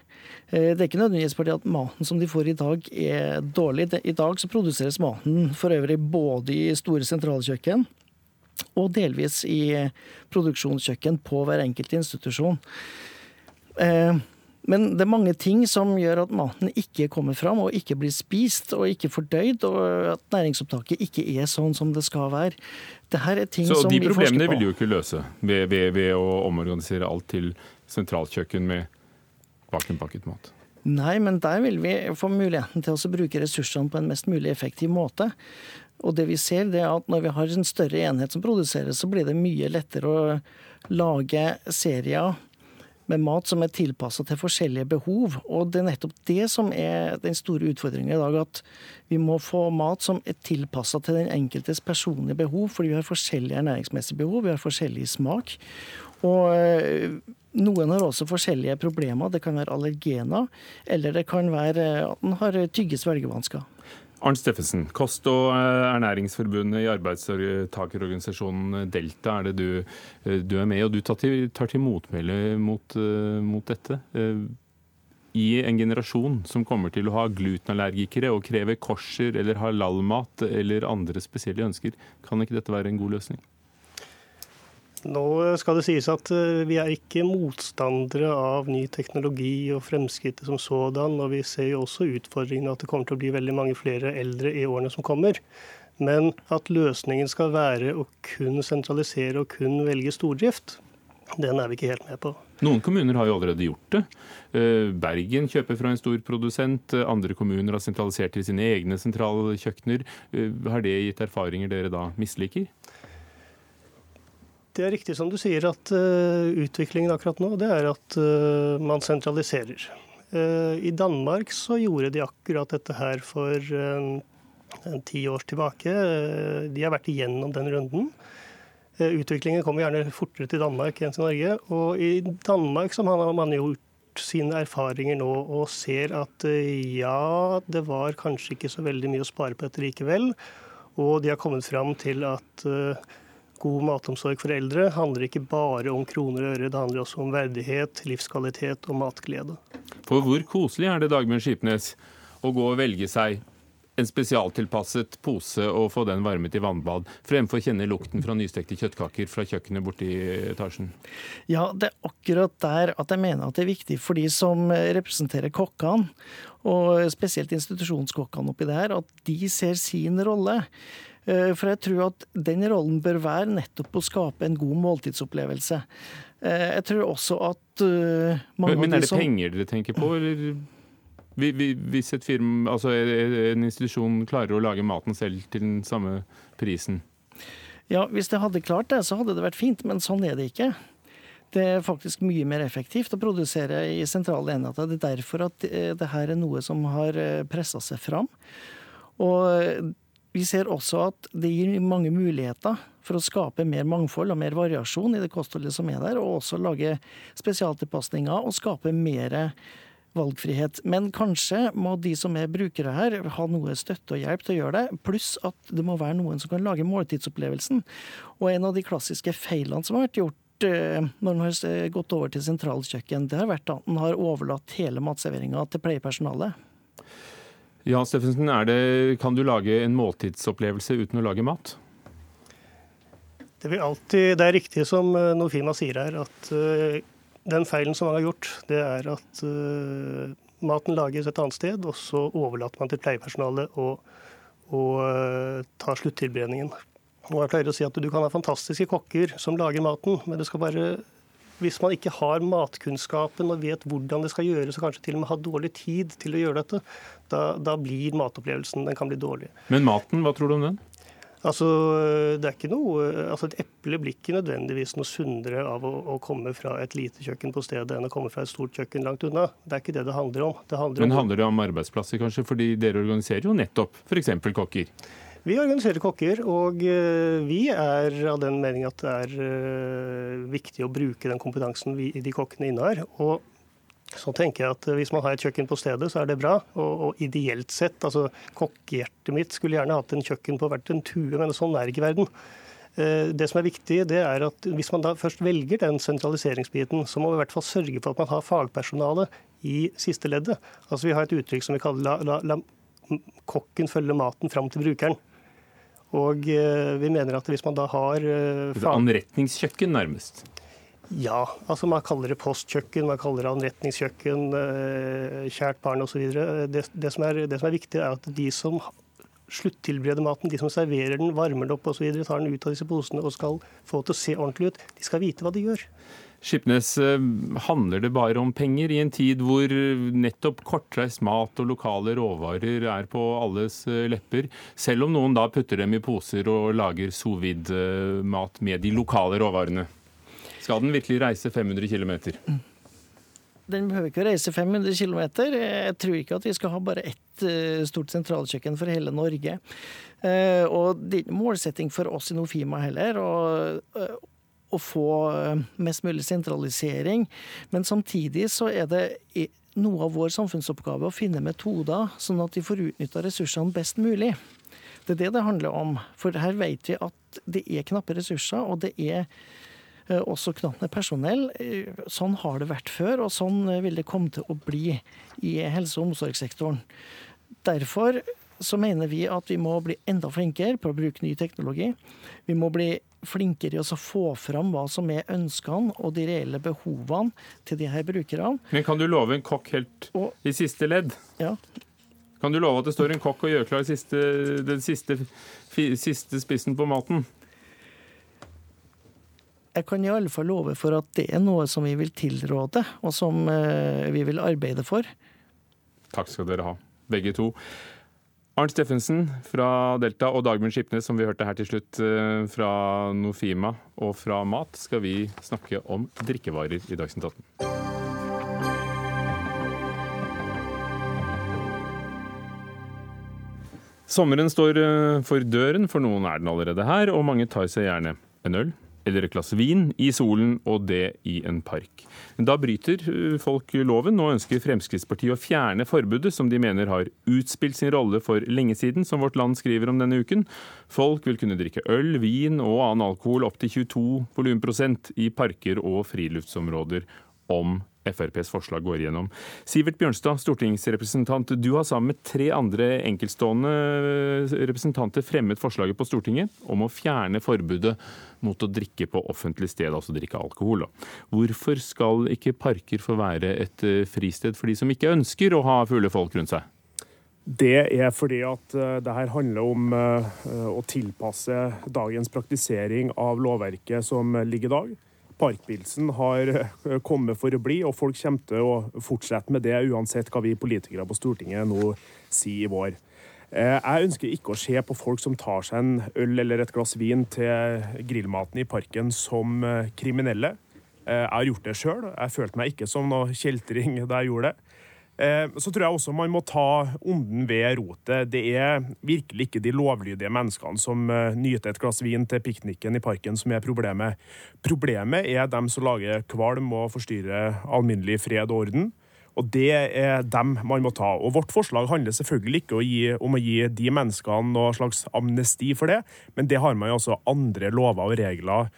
Eh, det er ikke nødvendigvis fordi at maten som de får i dag er dårlig. I dag så produseres maten for øvrig både i store sentralkjøkken og delvis i produksjonskjøkken på hver enkelt institusjon. Men det er mange ting som gjør at maten ikke kommer fram og ikke blir spist og ikke fordøyd, og at næringsopptaket ikke er sånn som det skal være. Dette er ting Så som de problemene vil du jo ikke løse ved, ved, ved å omorganisere alt til sentralkjøkken med bakenpakket mat? Nei, men der vil vi få muligheten til å bruke ressursene på en mest mulig effektiv måte. Og det vi ser, det er at når vi har en større enhet som produseres, så blir det mye lettere å lage serier med mat som er tilpassa til forskjellige behov. Og det er nettopp det som er den store utfordringen i dag. At vi må få mat som er tilpassa til den enkeltes personlige behov. Fordi vi har forskjellige ernæringsmessige behov, vi har forskjellig smak. Og eh, noen har også forskjellige problemer. Det kan være allergener, eller det kan være at en har tygge-svelgevansker. Arnt Steffensen, Kost- og eh, ernæringsforbundet i arbeidstakerorganisasjonen Delta er det du, eh, du, er med og du tar til, tar til motmæle mot, eh, mot, dette. I en generasjon som kommer til å ha glutenallergikere og kreve korser eller halalmat eller andre spesielle ønsker, kan ikke dette være en god løsning? Nå skal det sies at eh, vi er ikke motstandere av ny teknologi og fremskrittet som sådan. Og vi ser jo også utfordringen at det kommer til å bli veldig mange flere eldre i årene som kommer. Men at løsningen skal være å kun sentralisere og kun velge stordrift, den er vi ikke helt med på. Noen kommuner har jo allerede gjort det. Eh, Bergen kjøper fra en stor produsent. Andre kommuner har sentralisert til sine egne sentrale kjøkkener. Eh, har det gitt erfaringer dere da misliker? Det er riktig som du sier at uh, utviklingen akkurat nå det er at uh, man sentraliserer. Uh, I Danmark så gjorde de akkurat dette her for en ti år tilbake. de har vært igjennom den runden. utviklingen kommer gjerne fortere til Danmark enn til Norge. Og i Danmark så har man gjort sine erfaringer nå og ser at ja, det var kanskje ikke så veldig mye å spare på dette likevel. Og de har kommet fram til at God matomsorg for eldre handler ikke bare om kroner og øre, det handler også om verdighet, livskvalitet og matglede. For hvor koselig er det Dagbjørn Skipnes å gå og velge seg en spesialtilpasset pose og få den varmet i vannbad, fremfor å kjenne lukten fra nystekte kjøttkaker fra kjøkkenet borte i etasjen? Ja, det er akkurat der at jeg mener at det er viktig for de som representerer kokkene, og spesielt institusjonskokkene oppi det her, at de ser sin rolle. Eh, for jeg tror at den rollen bør være nettopp å skape en god måltidsopplevelse. Eh, jeg tror også at eh, mange Men, men er det penger dere tenker på, eller? Hvis et firma, altså en institusjon klarer å lage maten selv til den samme prisen? Ja, hvis det hadde klart det, så hadde det vært fint, men sånn er det ikke. Det er faktisk mye mer effektivt å produsere i sentrale enheter. Det er derfor at det her er noe som har pressa seg fram. Og vi ser også at det gir mange muligheter for å skape mer mangfold og mer variasjon i det kostholdet som er der, og også lage spesialtilpasninger og skape mer valgfrihet. Men kanskje må de som er brukere her, ha noe støtte og hjelp til å gjøre det. Pluss at det må være noen som kan lage måltidsopplevelsen. Og en av de klassiske feilene som har vært gjort eh, når man har gått over til sentralkjøkken, det har vært at man har overlatt hele matserveringa til pleiepersonalet. Ja, Steffensen, kan du lage en måltidsopplevelse uten å lage mat? Det, alltid, det er riktig som eh, Nofima sier her, at uh, den feilen som man har gjort, det er at uh, maten lages et annet sted, og så overlater man til pleiepersonalet å, ta sluttilberedningen. Og jeg pleier å si at Du kan ha fantastiske kokker som lager maten, men det skal bare hvis man ikke har matkunnskapen og vet hvordan det skal gjøres, og kanskje til og med har dårlig tid til å gjøre dette, da, da blir matopplevelsen den kan bli dårlig. Men maten, hva tror du om den? Altså, det er ikke noe, altså Et eple blir ikke nødvendigvis noe sunnere av å, å, komme fra et lite kjøkken på stedet enn å komme fra et stort kjøkken langt unna. Det er ikke det det handler om. Det handler Men om, handler det om arbeidsplasser, kanskje? Fordi dere organiserer jo nettopp f.eks. kokker? Vi organiserer kokker, og eh, vi er av den mening at det er eh, viktig å bruke den kompetansen vi, de kokkene innehar. Og så tenker jeg at Hvis man har et kjøkken på stedet, så er det bra. Og, og ideelt sett, altså Kokkehjertet mitt skulle gjerne hatt en kjøkken på hvert en tue, men sånn er ikke verden. Eh, det som er viktig, det er at hvis man da først velger den sentraliseringsbiten, så må vi i hvert fall sørge for at man har fagpersonale i siste leddet. Altså Vi har et uttrykk som vi kaller la, la, la kokken følge maten fram til brukeren. Og eh, vi mener at hvis man da har eh, fag... Anretningskjøkken, nærmest? Ja, altså man kaller det postkjøkken, man kaller det anretningskjøkken, eh, kjært barn osv. Det, det, som er, det som er viktig, er at de som sluttilbereder maten, de som serverer den, varmer den opp osv., tar den ut av disse posene og skal få det til å se ordentlig ut, de skal vite hva de gjør. Skipnes, eh, handler det bare om penger i en tid hvor nettopp kortreist mat og lokale råvarer er på alles eh, lepper, selv om noen da putter dem i poser og lager sous vide-mat med de lokale råvarene? Skal den virkelig reise 500 km? Den behøver ikke å reise 500 km. Jeg tror ikke at vi skal ha bare ett eh, stort sentralkjøkken for hele Norge. Og det er ikke målsetting for oss i Nofima heller eh, å få mest mulig sentralisering. Men samtidig så er det noe av vår samfunnsoppgave å finne metoder sånn at de får utnytta ressursene best mulig. Det er det det handler om. For her vet vi at det er knappe ressurser, og det er Eh, også knapt med personell. Eh, sånn har det vært før, og sånn eh, vil det komme til å bli i helse- og omsorgssektoren. Derfor så mener vi at vi må bli enda flinkere på å bruke ny teknologi. Vi må bli flinkere i å få fram hva som er ønskene og de reelle behovene til de her brukerne. Men kan du love en kokk helt og, i siste ledd? Ja. Kan du love at det står en kokk og gjør klar siste, den siste, siste spissen på maten? jeg kan i alle fall love for at det er noe som vi vil tilråde, og som eh, vi vil arbeide for. Takk skal dere ha, begge to. Arnt Steffensen fra Delta og Dagmund Skipnes, som vi hørte her til slutt eh, fra Nofima og fra Mat, skal vi snakke om drikkevarer i Dagsnytt 18. Sommeren står eh, for døren, for noen er den allerede her, og mange tar seg gjerne en øl, eller et glass vin i solen, og det i en park. Da bryter uh, folk loven. Nå ønsker Fremskrittspartiet å fjerne forbudet, som de mener har utspilt sin rolle for lenge siden, som Vårt Land skriver om denne uken. Folk vil kunne drikke øl, vin og annen alkohol opp til 22 volumprosent i parker og friluftsområder om FrPs forslag går igjennom. Sivert Bjørnstad, stortingsrepresentant. Du har sammen med tre andre enkeltstående representanter fremmet forslaget på Stortinget om å fjerne forbudet mot å drikke på offentlig sted, altså drikke alkohol. Hvorfor skal ikke parker få være et eh, fristed for de som ikke ønsker å ha fulle folk rundt seg? Det er fordi at eh, det her handler om eh, å tilpasse dagens praktisering av lovverket som ligger i dag. Parkpilsen har eh, kommet for å bli, og folk kommer til å fortsette med det uansett hva vi politikere på Stortinget nå sier i vår. Eh, jeg ønsker ikke å se på folk som tar seg en øl eller et glass vin til grillmaten i parken som eh, kriminelle. Jeg har gjort det sjøl. Jeg følte meg ikke som noe kjeltring da jeg gjorde det. Eh, så tror jeg også man må ta onden ved rotet. Det er virkelig ikke de lovlydige menneskene som eh, nyter et glass vin til pikniken i parken som er problemet. Problemet er dem som lager kvalm og forstyrrer alminnelig fred og orden. Og Det er dem man må ta. Og Vårt forslag handler selvfølgelig ikke om å gi de menneskene noe slags amnesti for det, men det har man jo altså andre lover og regler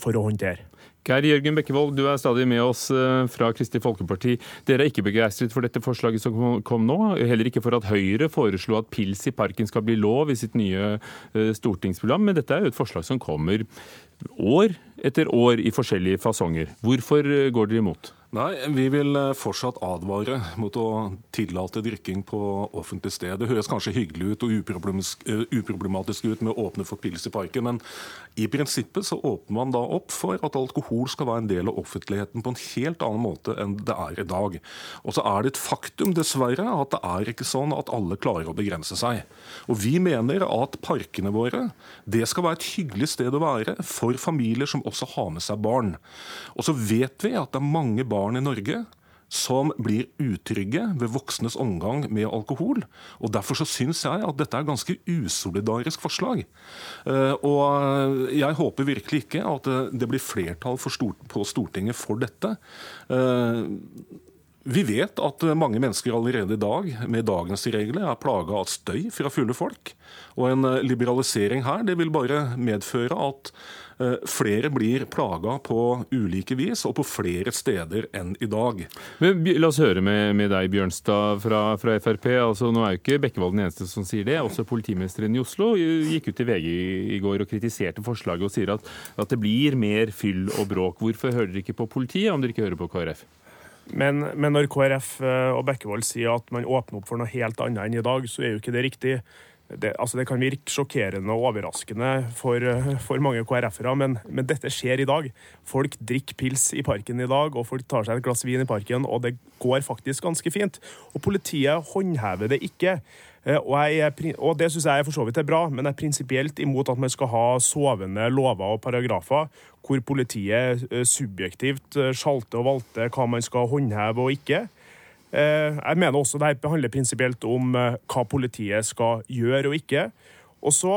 for å håndtere. Geir Jørgen Bekkevold, du er stadig med oss eh, fra Kristelig Folkeparti. Dere er ikke begeistret for dette forslaget som kom nå. Heller ikke for at Høyre foreslo at pils i parken skal bli lov i sitt nye eh, stortingsprogram. Men dette er jo et forslag som kommer år etter år i forskjellige fasonger. Hvorfor går dere imot? Nei, Vi vil eh, fortsatt advare mot å tillate drikking på offentlig sted. Det høres kanskje hyggelig ut og eh, uproblematisk ut med å åpne for pils i parken, men i prinsippet så åpner man da opp for at alkohol skal være en del av offentligheten på en helt annen måte enn det er i dag. Og så er det et faktum, dessverre, at det er ikke sånn at alle klarer å begrense seg. Og vi mener at parkene våre det skal være et hyggelig sted å være for familier som også har med seg barn. Og så vet vi at det er mange barn barn i Norge som blir utrygge ved voksnes omgang med alkohol. og Derfor så syns jeg at dette er ganske usolidarisk forslag. Eh, og Jeg håper virkelig ikke at det blir flertall på Stortinget for dette. Eh, vi vet at mange mennesker allerede i dag med dagens regler er plaga av støy fra fulle folk. Og en liberalisering her det vil bare medføre at Eh, flere blir plaga på ulike vis og på flere steder enn i dag. Men la oss høre med, med deg, Bjørnstad fra, fra Frp. Altså, nå er jo ikke Bekkevold den eneste som sier det. Også politimesteren i Oslo gikk ut i VG i går og kritiserte forslaget og sier at, at det blir mer fyll og bråk. Hvorfor hører dere ikke på politiet om dere ikke hører på KrF? Men, men når KrF eh, og Bekkevold sier at man åpner opp for noe helt annet enn i dag, så er jo ikke det riktig det, altså det, kan virke sjokkerende og overraskende for, for mange KrF-ere, men, men, dette skjer i dag. Folk drikker pils i parken i dag, og folk tar seg et glass vin i parken, og det går faktisk ganske fint. Og politiet håndhever det ikke. Eh, og, jeg, og det syns jeg for så vidt er bra, men jeg er prinsipielt imot at man skal ha sovende lover og paragrafer hvor politiet eh, subjektivt eh, sjalter og valter hva man skal håndheve og ikke. Eh, jeg mener også det handler prinsipielt om eh, hva politiet skal gjøre og ikke. Og så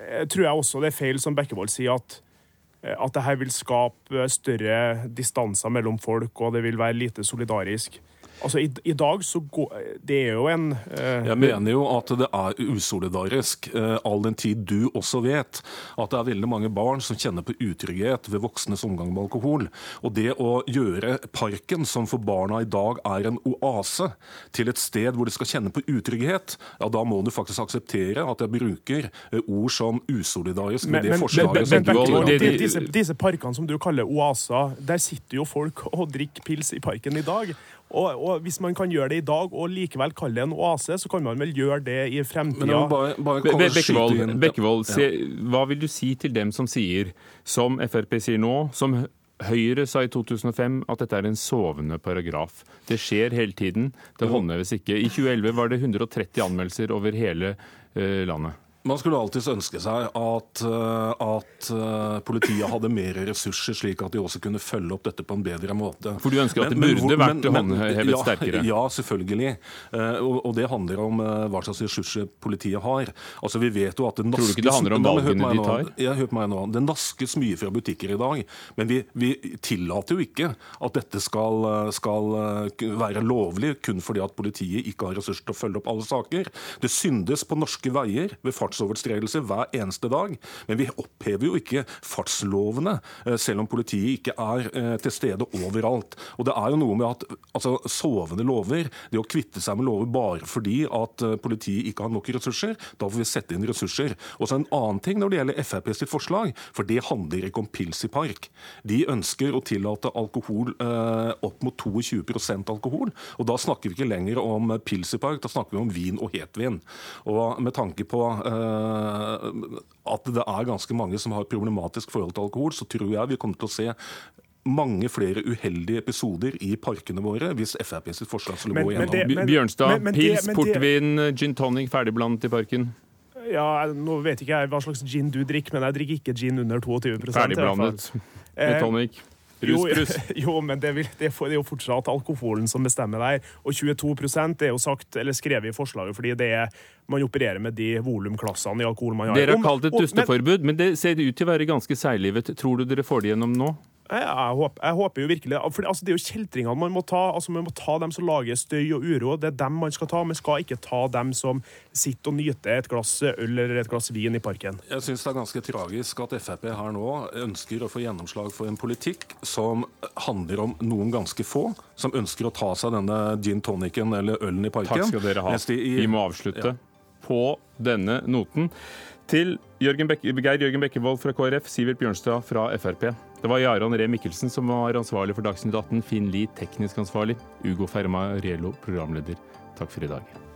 eh, tror jeg også det er feil, som Bekkevold sier, at, at det her vil skape større distanser mellom folk, og det vil være lite solidarisk. Altså, i, i, dag så går Det er jo en uh, Jeg mener jo at det er usolidarisk, uh, all den tid du også vet at det er veldig mange barn som kjenner på utrygghet ved voksnes omgang med alkohol. Og det å gjøre parken, som for barna i dag er en oase, til et sted hvor de skal kjenne på utrygghet, ja, da må du faktisk akseptere at jeg bruker uh, ord som usolidarisk med men, det forslaget men, men, som du disse, disse parkene som du kaller oaser, der sitter jo folk og drikker pils i parken i dag. Og, og, Hvis man kan gjøre det i dag og likevel kalle det en oase, så kan man vel gjøre det i fremtida. Bekkevold, Bekkevold se, hva vil du si til dem som sier, som Frp sier nå, som Høyre sa i 2005 at dette er en sovende paragraf. Det skjer hele tiden, det håndheves ikke. I 2011 var det 130 anmeldelser over hele uh, landet. Man skulle alltids ønske seg at, eh, at, eh, politiet hadde mer ressurser, slik at de også kunne følge opp dette på en bedre måte. For du ønsker at det burde men, vært håndhevet ja, sterkere? [LAUGHS] Ja, selvfølgelig. Eh, og, og, det handler om hva slags ressurser politiet har. Altså, vi vet jo at det naskes, Tror du ikke det handler om valgene de tar? Ja, hør meg nå. Det naskes mye fra butikker i dag. Men vi, vi tillater jo ikke at dette skal, skal, være lovlig kun fordi at politiet ikke har ressurser til å følge opp alle saker. Det syndes på norske veier ved farts fartsovertredelser hver eneste dag. Men vi opphever jo ikke fartslovene, eh, selv om politiet ikke er eh, til stede overalt. Og det er jo noe med at altså, sovende lover, det å kvitte seg med lover bare fordi at eh, politiet ikke har nok ressurser, da får vi sette inn ressurser. Og så en annen ting når det gjelder Frp sitt forslag, for det handler ikke om pils i park. De ønsker å tillate alkohol eh, opp mot 22% alkohol. Og da snakker vi ikke lenger om pils i park, da snakker vi om vin og hetvin. Og med tanke på eh, at det er ganske mange som har et problematisk forhold til alkohol, så tror jeg vi kommer til å se mange flere uheldige episoder i parkene våre hvis Frp sitt forslag skulle gå igjennom. Bjørnstad, pils, portvin, gin tonic ferdigblandet i parken? Ja, Nå vet ikke jeg hva slags gin du drikker, men jeg drikker ikke gin under 22% Ferdigblandet med tonic. Rus, jo, [LAUGHS] jo, men det, vil, det, er jo fortsatt alkoholen som bestemmer der. Og 22% er jo sagt, eller skrevet i forslaget fordi det er, man opererer med de volumklassene i alkohol man har. Dere har kalt det et dusteforbud, men, men det ser ut til å være ganske seiglivet. Tror du dere får det gjennom nå? Jeg, jeg, håper, jeg håper, jo virkelig for altså, Det er jo kjeltringene man må ta. altså Man må ta dem som lager støy og uro. Det er dem man skal ta. Man skal ikke ta dem som sitter og nyter et glass øl eller et glass vin i parken. Jeg syns det er ganske tragisk at Frp her nå ønsker å få gjennomslag for en politikk som handler om noen ganske få, som ønsker å ta seg denne gin tonicen eller ølen i parken. Takk skal dere ha. Vi må avslutte ja. på denne noten. Til Jørgen Bekke, Geir Jørgen Bekkevold fra KrF, Sivert Bjørnstad fra Frp. Det var Jarand Ree Mikkelsen som var ansvarlig for Dagsnytt 18, Finn Lie teknisk ansvarlig, Ugo Ferma Riello programleder. Takk for i dag.